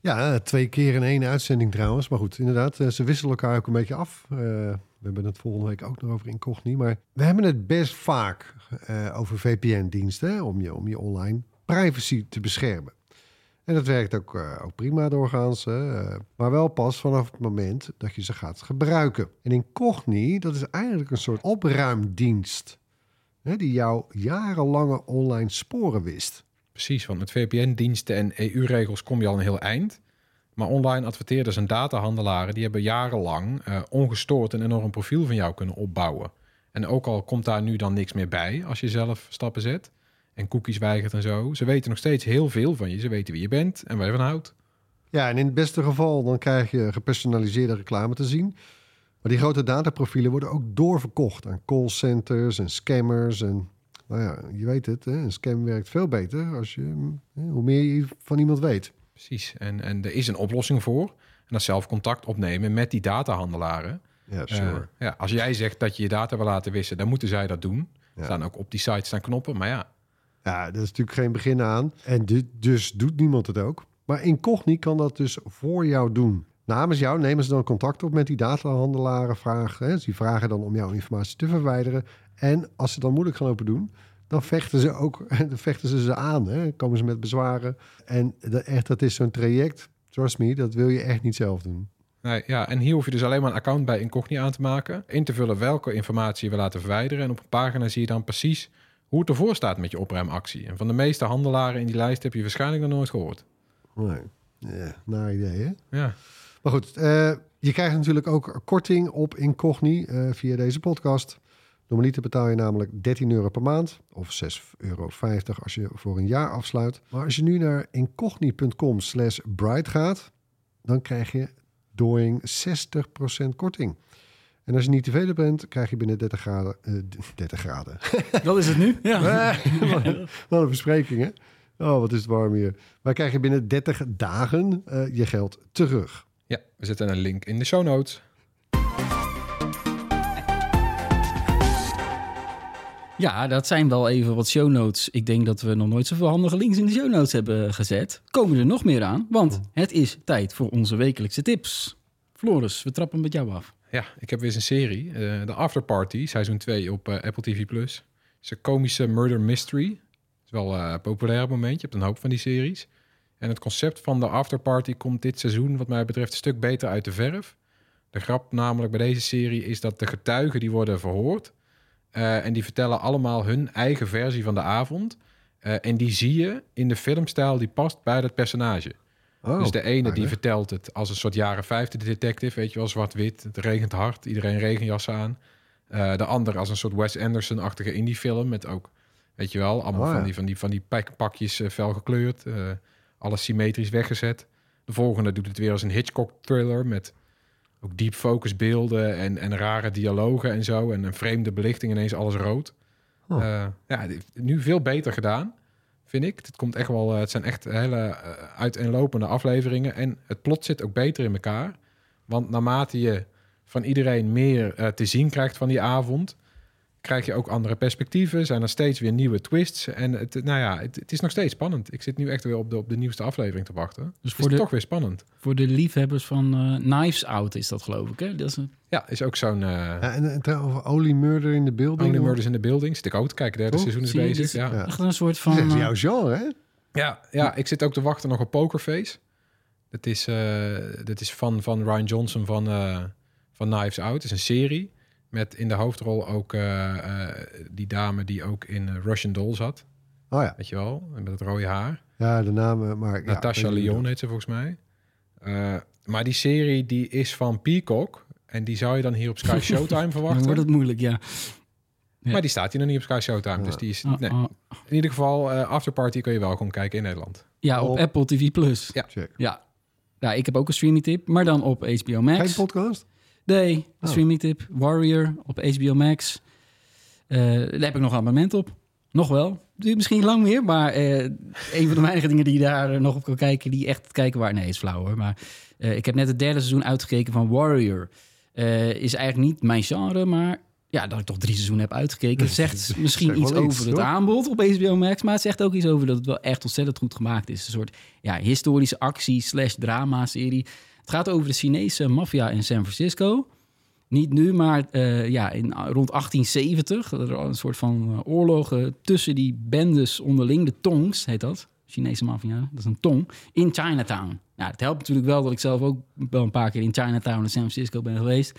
S2: Ja, twee keer in één uitzending trouwens. Maar goed, inderdaad, eh, ze wisselen elkaar ook een beetje af. Eh, we hebben het volgende week ook nog over Incogni. Maar we hebben het best vaak eh, over VPN-diensten... Om, je, om je online privacy te beschermen. En dat werkt ook, ook prima doorgaans. maar wel pas vanaf het moment dat je ze gaat gebruiken. En Incogni, dat is eigenlijk een soort opruimdienst... Hè, die jouw jarenlange online sporen wist.
S3: Precies, want met VPN-diensten en EU-regels kom je al een heel eind. Maar online adverteerders en datahandelaren... die hebben jarenlang eh, ongestoord een enorm profiel van jou kunnen opbouwen. En ook al komt daar nu dan niks meer bij als je zelf stappen zet... en cookies weigert en zo... ze weten nog steeds heel veel van je. Ze weten wie je bent en waar je van houdt.
S2: Ja, en in het beste geval dan krijg je gepersonaliseerde reclame te zien. Maar die grote dataprofielen worden ook doorverkocht aan callcenters en scammers. En nou ja, je weet het, hè, een scam werkt veel beter als je, hè, hoe meer je van iemand weet.
S3: Precies, en, en er is een oplossing voor. En dat zelf contact opnemen met die datahandelaren.
S2: Ja,
S3: Eh,
S2: sure.
S3: ja, als jij zegt dat je je data wil laten wissen... dan moeten zij dat doen.
S2: Ja.
S3: Er staan ook op die site staan knoppen, maar ja...
S2: Ja, dat is natuurlijk geen begin aan. En du- dus doet niemand het ook. Maar Incogni kan dat dus voor jou doen. Namens jou nemen ze dan contact op met die datahandelaren. Vragen, hè, die vragen dan om jouw informatie te verwijderen. En als ze dan moeilijk gaan lopen doen, dan vechten ze ook dan vechten ze ze aan. Hè. Komen ze met bezwaren. En dat, echt, dat is zo'n traject. Trust me, dat wil je echt niet zelf doen.
S3: Nee, ja, en hier hoef je dus alleen maar een account bij Incogni aan te maken. In te vullen welke informatie je wil laten verwijderen. En op een pagina zie je dan precies hoe het ervoor staat met je opruimactie. En van de meeste handelaren in die lijst heb je waarschijnlijk nog nooit gehoord.
S2: Nee. Ja, naar idee, hè?
S3: Ja,
S2: Maar goed, eh, je krijgt natuurlijk ook korting op Incogni eh, via deze podcast. Normaliter betaal je namelijk 13 euro per maand of 6,50 euro als je voor een jaar afsluit. Maar als je nu naar incogni.com slash bright gaat, dan krijg je doing 60% korting. En als je niet tevreden bent, krijg je binnen 30 graden... eh, 30 graden.
S1: Dat is het nu? Ja.
S2: Wat een verspreking, hè? Oh, wat is het warm hier. Maar krijg je binnen 30 dagen je geld terug.
S3: Ja we zetten een link in de show notes.
S1: Ja, dat zijn wel even wat show notes. Ik denk dat we nog nooit zoveel handige links in de show notes hebben gezet. Komen er nog meer aan, want het is tijd voor onze wekelijkse tips. Floris, we trappen met jou af.
S3: Ja, ik heb weer eens een serie. eh de After Party, seizoen 2 op eh, Apple TV+. Plus. Het is een komische murder mystery. Het is wel eh, populair op het moment. Je hebt een hoop van die series. En het concept van de After Party komt dit seizoen wat mij betreft een stuk beter uit de verf. De grap namelijk bij deze serie is dat de getuigen die worden verhoord... eh, en die vertellen allemaal hun eigen versie van de avond. Eh, en die zie je in de filmstijl die past bij dat personage.
S2: Oh,
S3: dus de ene die vertelt het als een soort jaren 50 detective, weet je wel, zwart-wit. Het regent hard, iedereen regenjassen aan. Eh, de ander als een soort Wes Anderson-achtige indie-film met ook, weet je wel, allemaal
S2: Oh, ja.
S3: van die, van die, van die pak- pakjes fel gekleurd. Alles symmetrisch weggezet. De volgende doet het weer als een Hitchcock-thriller met ook deep focus beelden en, en rare dialogen en zo. En een vreemde belichting, ineens alles rood.
S2: Oh.
S3: Eh, ja, nu veel beter gedaan. vind ik. Het, komt echt wel, eh, het zijn echt hele eh, uiteenlopende afleveringen. En het plot zit ook beter in elkaar. Want naarmate je van iedereen meer te zien krijgt van die avond... krijg je ook andere perspectieven. Zijn er steeds weer nieuwe twists. En het, nou ja, het, het is nog steeds spannend. Ik zit nu echt weer op de, op de nieuwste aflevering te wachten. Dus
S1: voor
S3: het is
S1: de-
S3: toch weer spannend.
S1: Voor de liefhebbers van eh, Knives Out is dat geloof ik. Hè? Dat is een,
S3: Ja, is ook zo'n... eh
S2: Ja, en, en trouwens, over Only Murder in the Building.
S3: Only Murders in the Building. Zit ik ook te kijken. Derde
S2: Oh,
S3: seizoen is bezig.
S1: dit-
S3: Ja.
S2: Ja.
S1: echt een soort
S2: Dat
S1: van...
S2: is
S1: eh,
S2: jouw genre, hè?
S3: Ja, ja, ik zit ook te wachten nog op Pokerface. Dat is, eh dat is van, van Ryan Johnson van, eh, van Knives Out. Het is een serie met in de hoofdrol ook eh, eh, die dame die ook in eh, Russian Doll zat.
S2: Oh ja,
S3: Weet je wel? Met het rode haar.
S2: ja de namen. Maar, ja,
S3: Natasha
S2: wie
S3: Lyon heet ze volgens mij. Eh, maar die serie die is van Peacock. En die zou je dan hier op Sky Showtime
S1: dan
S3: verwachten.
S1: wordt het moeilijk, ja. ja.
S3: Maar die staat hier nog niet op Sky Showtime.
S2: Ja.
S3: Dus die is...
S1: Ah,
S3: Nee.
S1: ah.
S3: In ieder geval, eh Afterparty kun je wel gewoon kijken in Nederland.
S1: ja, op
S2: Op-
S1: Apple TV+. Plus.
S3: Ja.
S2: Check.
S1: Ja. ja, ik heb ook een streaming tip, maar dan op HBO Max.
S2: Geen podcast?
S1: Nee, een
S2: Oh.
S1: streaming tip. Warrior op HBO Max. Eh, daar heb ik nog een abonnement op. Nog wel. Duurt misschien lang meer, maar eh, een van de weinige dingen die je daar eh, nog op kan kijken, die echt kijken waar. Nee, is flauw hoor. Maar ik heb net het derde seizoen uitgekeken van Warrior. Is eigenlijk niet mijn genre, maar ja, dat ik toch drie seizoenen heb uitgekeken, zegt misschien
S2: Zegt wel
S1: iets
S2: iets,
S1: over het aanbod op HBO Max. Maar het zegt ook iets over dat het wel echt ontzettend goed gemaakt is. Een soort ja, historische actie slash drama serie. Het gaat over de Chinese maffia in San Francisco. Niet nu, maar eh, ja, in, rond 1870. Er een soort van eh, oorlogen tussen die bendes onderling. De Tongs heet dat. Chinese maffia, dat is een tong. In Chinatown. Nou, het helpt natuurlijk wel dat ik zelf ook wel een paar keer in Chinatown en San Francisco ben geweest.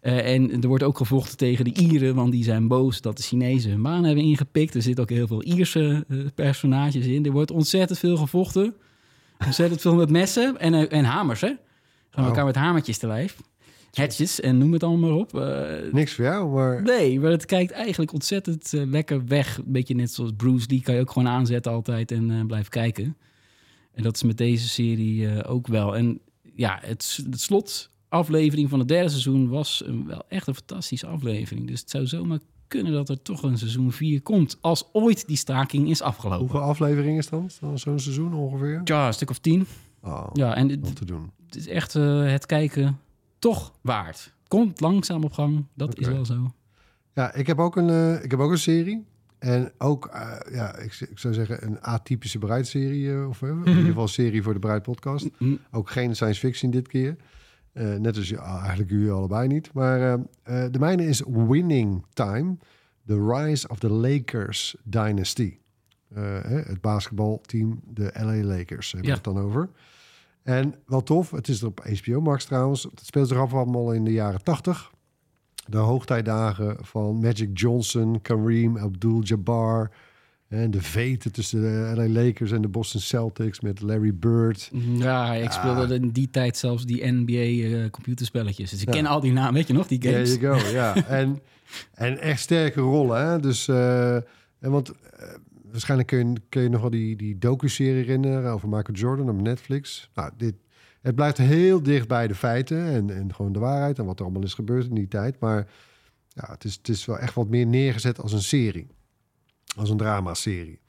S1: Eh, en er wordt ook gevochten tegen de Ieren, want die zijn boos dat de Chinezen hun baan hebben ingepikt. Er zitten ook heel veel Ierse personages in. Er wordt ontzettend veel gevochten. Ontzettend veel met messen en, en hamers, hè? Gaan we
S2: Oh.
S1: elkaar met hamertjes te lijf. Hatches en noem het allemaal maar op. Eh,
S2: Niks voor jou, maar...
S1: nee, maar het kijkt eigenlijk ontzettend eh, lekker weg. Een beetje net zoals Bruce Lee kan je ook gewoon aanzetten altijd en eh, blijven kijken. En dat is met deze serie eh, ook wel. En ja, het, het slotaflevering van het derde seizoen was een, wel echt een fantastische aflevering. Dus het zou zomaar kunnen dat er toch een seizoen 4 komt. Als ooit die staking is afgelopen.
S2: Hoeveel afleveringen is dan? dan zo'n seizoen ongeveer?
S1: Ja, een stuk of tien.
S2: Oh,
S1: Ja, en het,
S2: te doen.
S1: het is echt eh, het kijken toch waard. Komt langzaam op gang, dat is wel zo.
S2: Ja, ik heb ook een, eh, ik heb ook een serie. En ook, eh, ja, ik, zou zeggen een atypische bruidserie. of in ieder geval een serie voor de Bruid podcast.
S1: Mm,
S2: Ook geen science fiction dit keer. Net als ja, eigenlijk u allebei niet. Maar de mijne is Winning Time. The Rise of the Lakers Dynasty. Eh, het basketbalteam, de LA Lakers, hebben we
S1: Ja.
S2: het dan over. En wel tof, het is er op HBO Max trouwens. Het speelt zich af allemaal in de jaren 80. De hoogtijdagen van Magic Johnson, Kareem Abdul-Jabbar... En de veten tussen de LA Lakers en de Boston Celtics met Larry Bird.
S1: Ja, ik speelde in die tijd zelfs die NBA-computerspelletjes. dus ik
S2: Ja.
S1: ken al die namen, weet je nog, die
S2: There
S1: games?
S2: you go, ja. en, en echt sterke rollen, hè. Dus, eh, en want eh, waarschijnlijk kun je, kun je nog wel die, die docu-serie herinneren over Michael Jordan op Netflix. Nou, dit, het blijft heel dicht bij de feiten en, en gewoon de waarheid en wat er allemaal is gebeurd in die tijd. Maar ja, het is, het is wel echt wat meer neergezet als een serie. Als een dramaserie.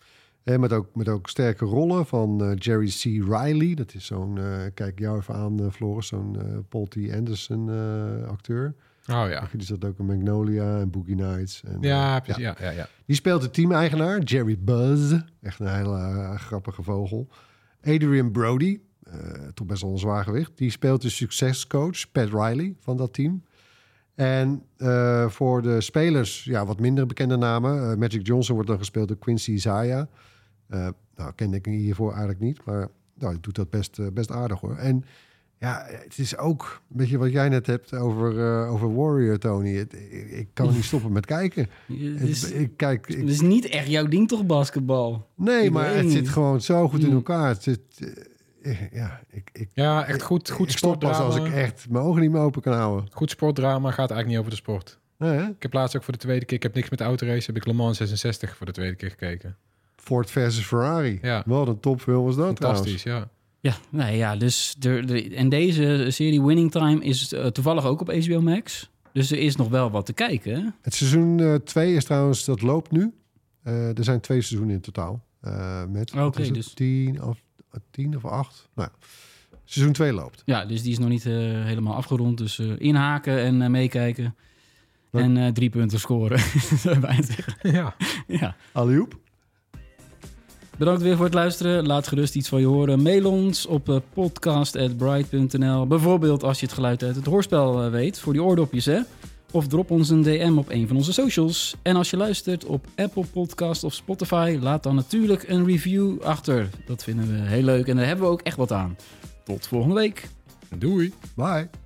S2: En met ook, met ook sterke rollen van eh, Jerry C. Riley. Dat is zo'n, eh, kijk jou even aan, eh, Floris, zo'n Paul T. Anderson acteur.
S3: Oh ja.
S2: Die zat ook in Magnolia en Boogie Nights. En,
S3: Ja,
S2: eh,
S3: precies. Ja, ja, ja.
S2: Die speelt de teameigenaar, Jerry Buzz. Echt een hele eh, grappige vogel. Adrian Brody, eh, toch best wel een zwaar gewicht. Die speelt de succescoach, Pat Riley, van dat team. En voor de spelers, ja, wat minder bekende namen. Magic Johnson wordt dan gespeeld door Quincy Isaiah. Nou, kende ik hiervoor eigenlijk niet, maar nou, doet dat best, best aardig hoor. En ja, het is ook een beetje wat jij net hebt over, eh, over Warrior, Tony. Het- ik, ik kan niet stoppen met kijken.
S1: Het is,
S2: Het- ik kijk, ik-
S1: het is niet echt jouw ding toch, basketbal?
S2: nee,
S1: ik
S2: maar het
S1: niet.
S2: zit gewoon zo goed in
S1: Mm.
S2: elkaar. Het zit, eh, ja, ik, ik,
S3: Ja, echt goed, goed
S2: ik stop pas als ik
S3: sportdrama.
S2: echt mijn ogen niet meer open kan houden.
S3: Goed sportdrama gaat eigenlijk niet over de sport.
S2: Nee?
S3: Ik heb laatst ook voor de tweede keer, ik heb niks met autorace, heb ik Le Mans 66 voor de tweede keer gekeken.
S2: Ford versus Ferrari.
S3: Ja.
S2: Wat een topfilm was dat
S3: Fantastisch, ja.
S1: Ja, nee, ja, dus de, de, en deze serie Winning Time is eh, toevallig ook op HBO Max. Dus er is nog wel wat te kijken. hè?
S2: Het seizoen 2 is trouwens, dat loopt nu. Eh, er zijn twee seizoenen in totaal. Eh, met
S1: Oké,
S2: wat is het,
S1: dus-
S2: tien, of, tien of acht. Nou, ja. seizoen 2 loopt.
S1: Ja, dus die is nog niet eh, helemaal afgerond. Dus eh, inhaken en eh, meekijken. En eh, drie punten scoren.
S3: Ja.
S1: ja.
S2: Alioep.
S1: Bedankt weer voor het luisteren. Laat gerust iets van je horen. Mail ons op eh, podcast.bright.nl. Bijvoorbeeld als je het geluid uit het hoorspel eh, weet. Voor die oordopjes, hè. Of drop ons een DM op een van onze socials. En als je luistert op Apple Podcast of Spotify... laat dan natuurlijk een review achter. Dat vinden we heel leuk en daar hebben we ook echt wat aan. Tot volgende week.
S3: Doei.
S2: Bye.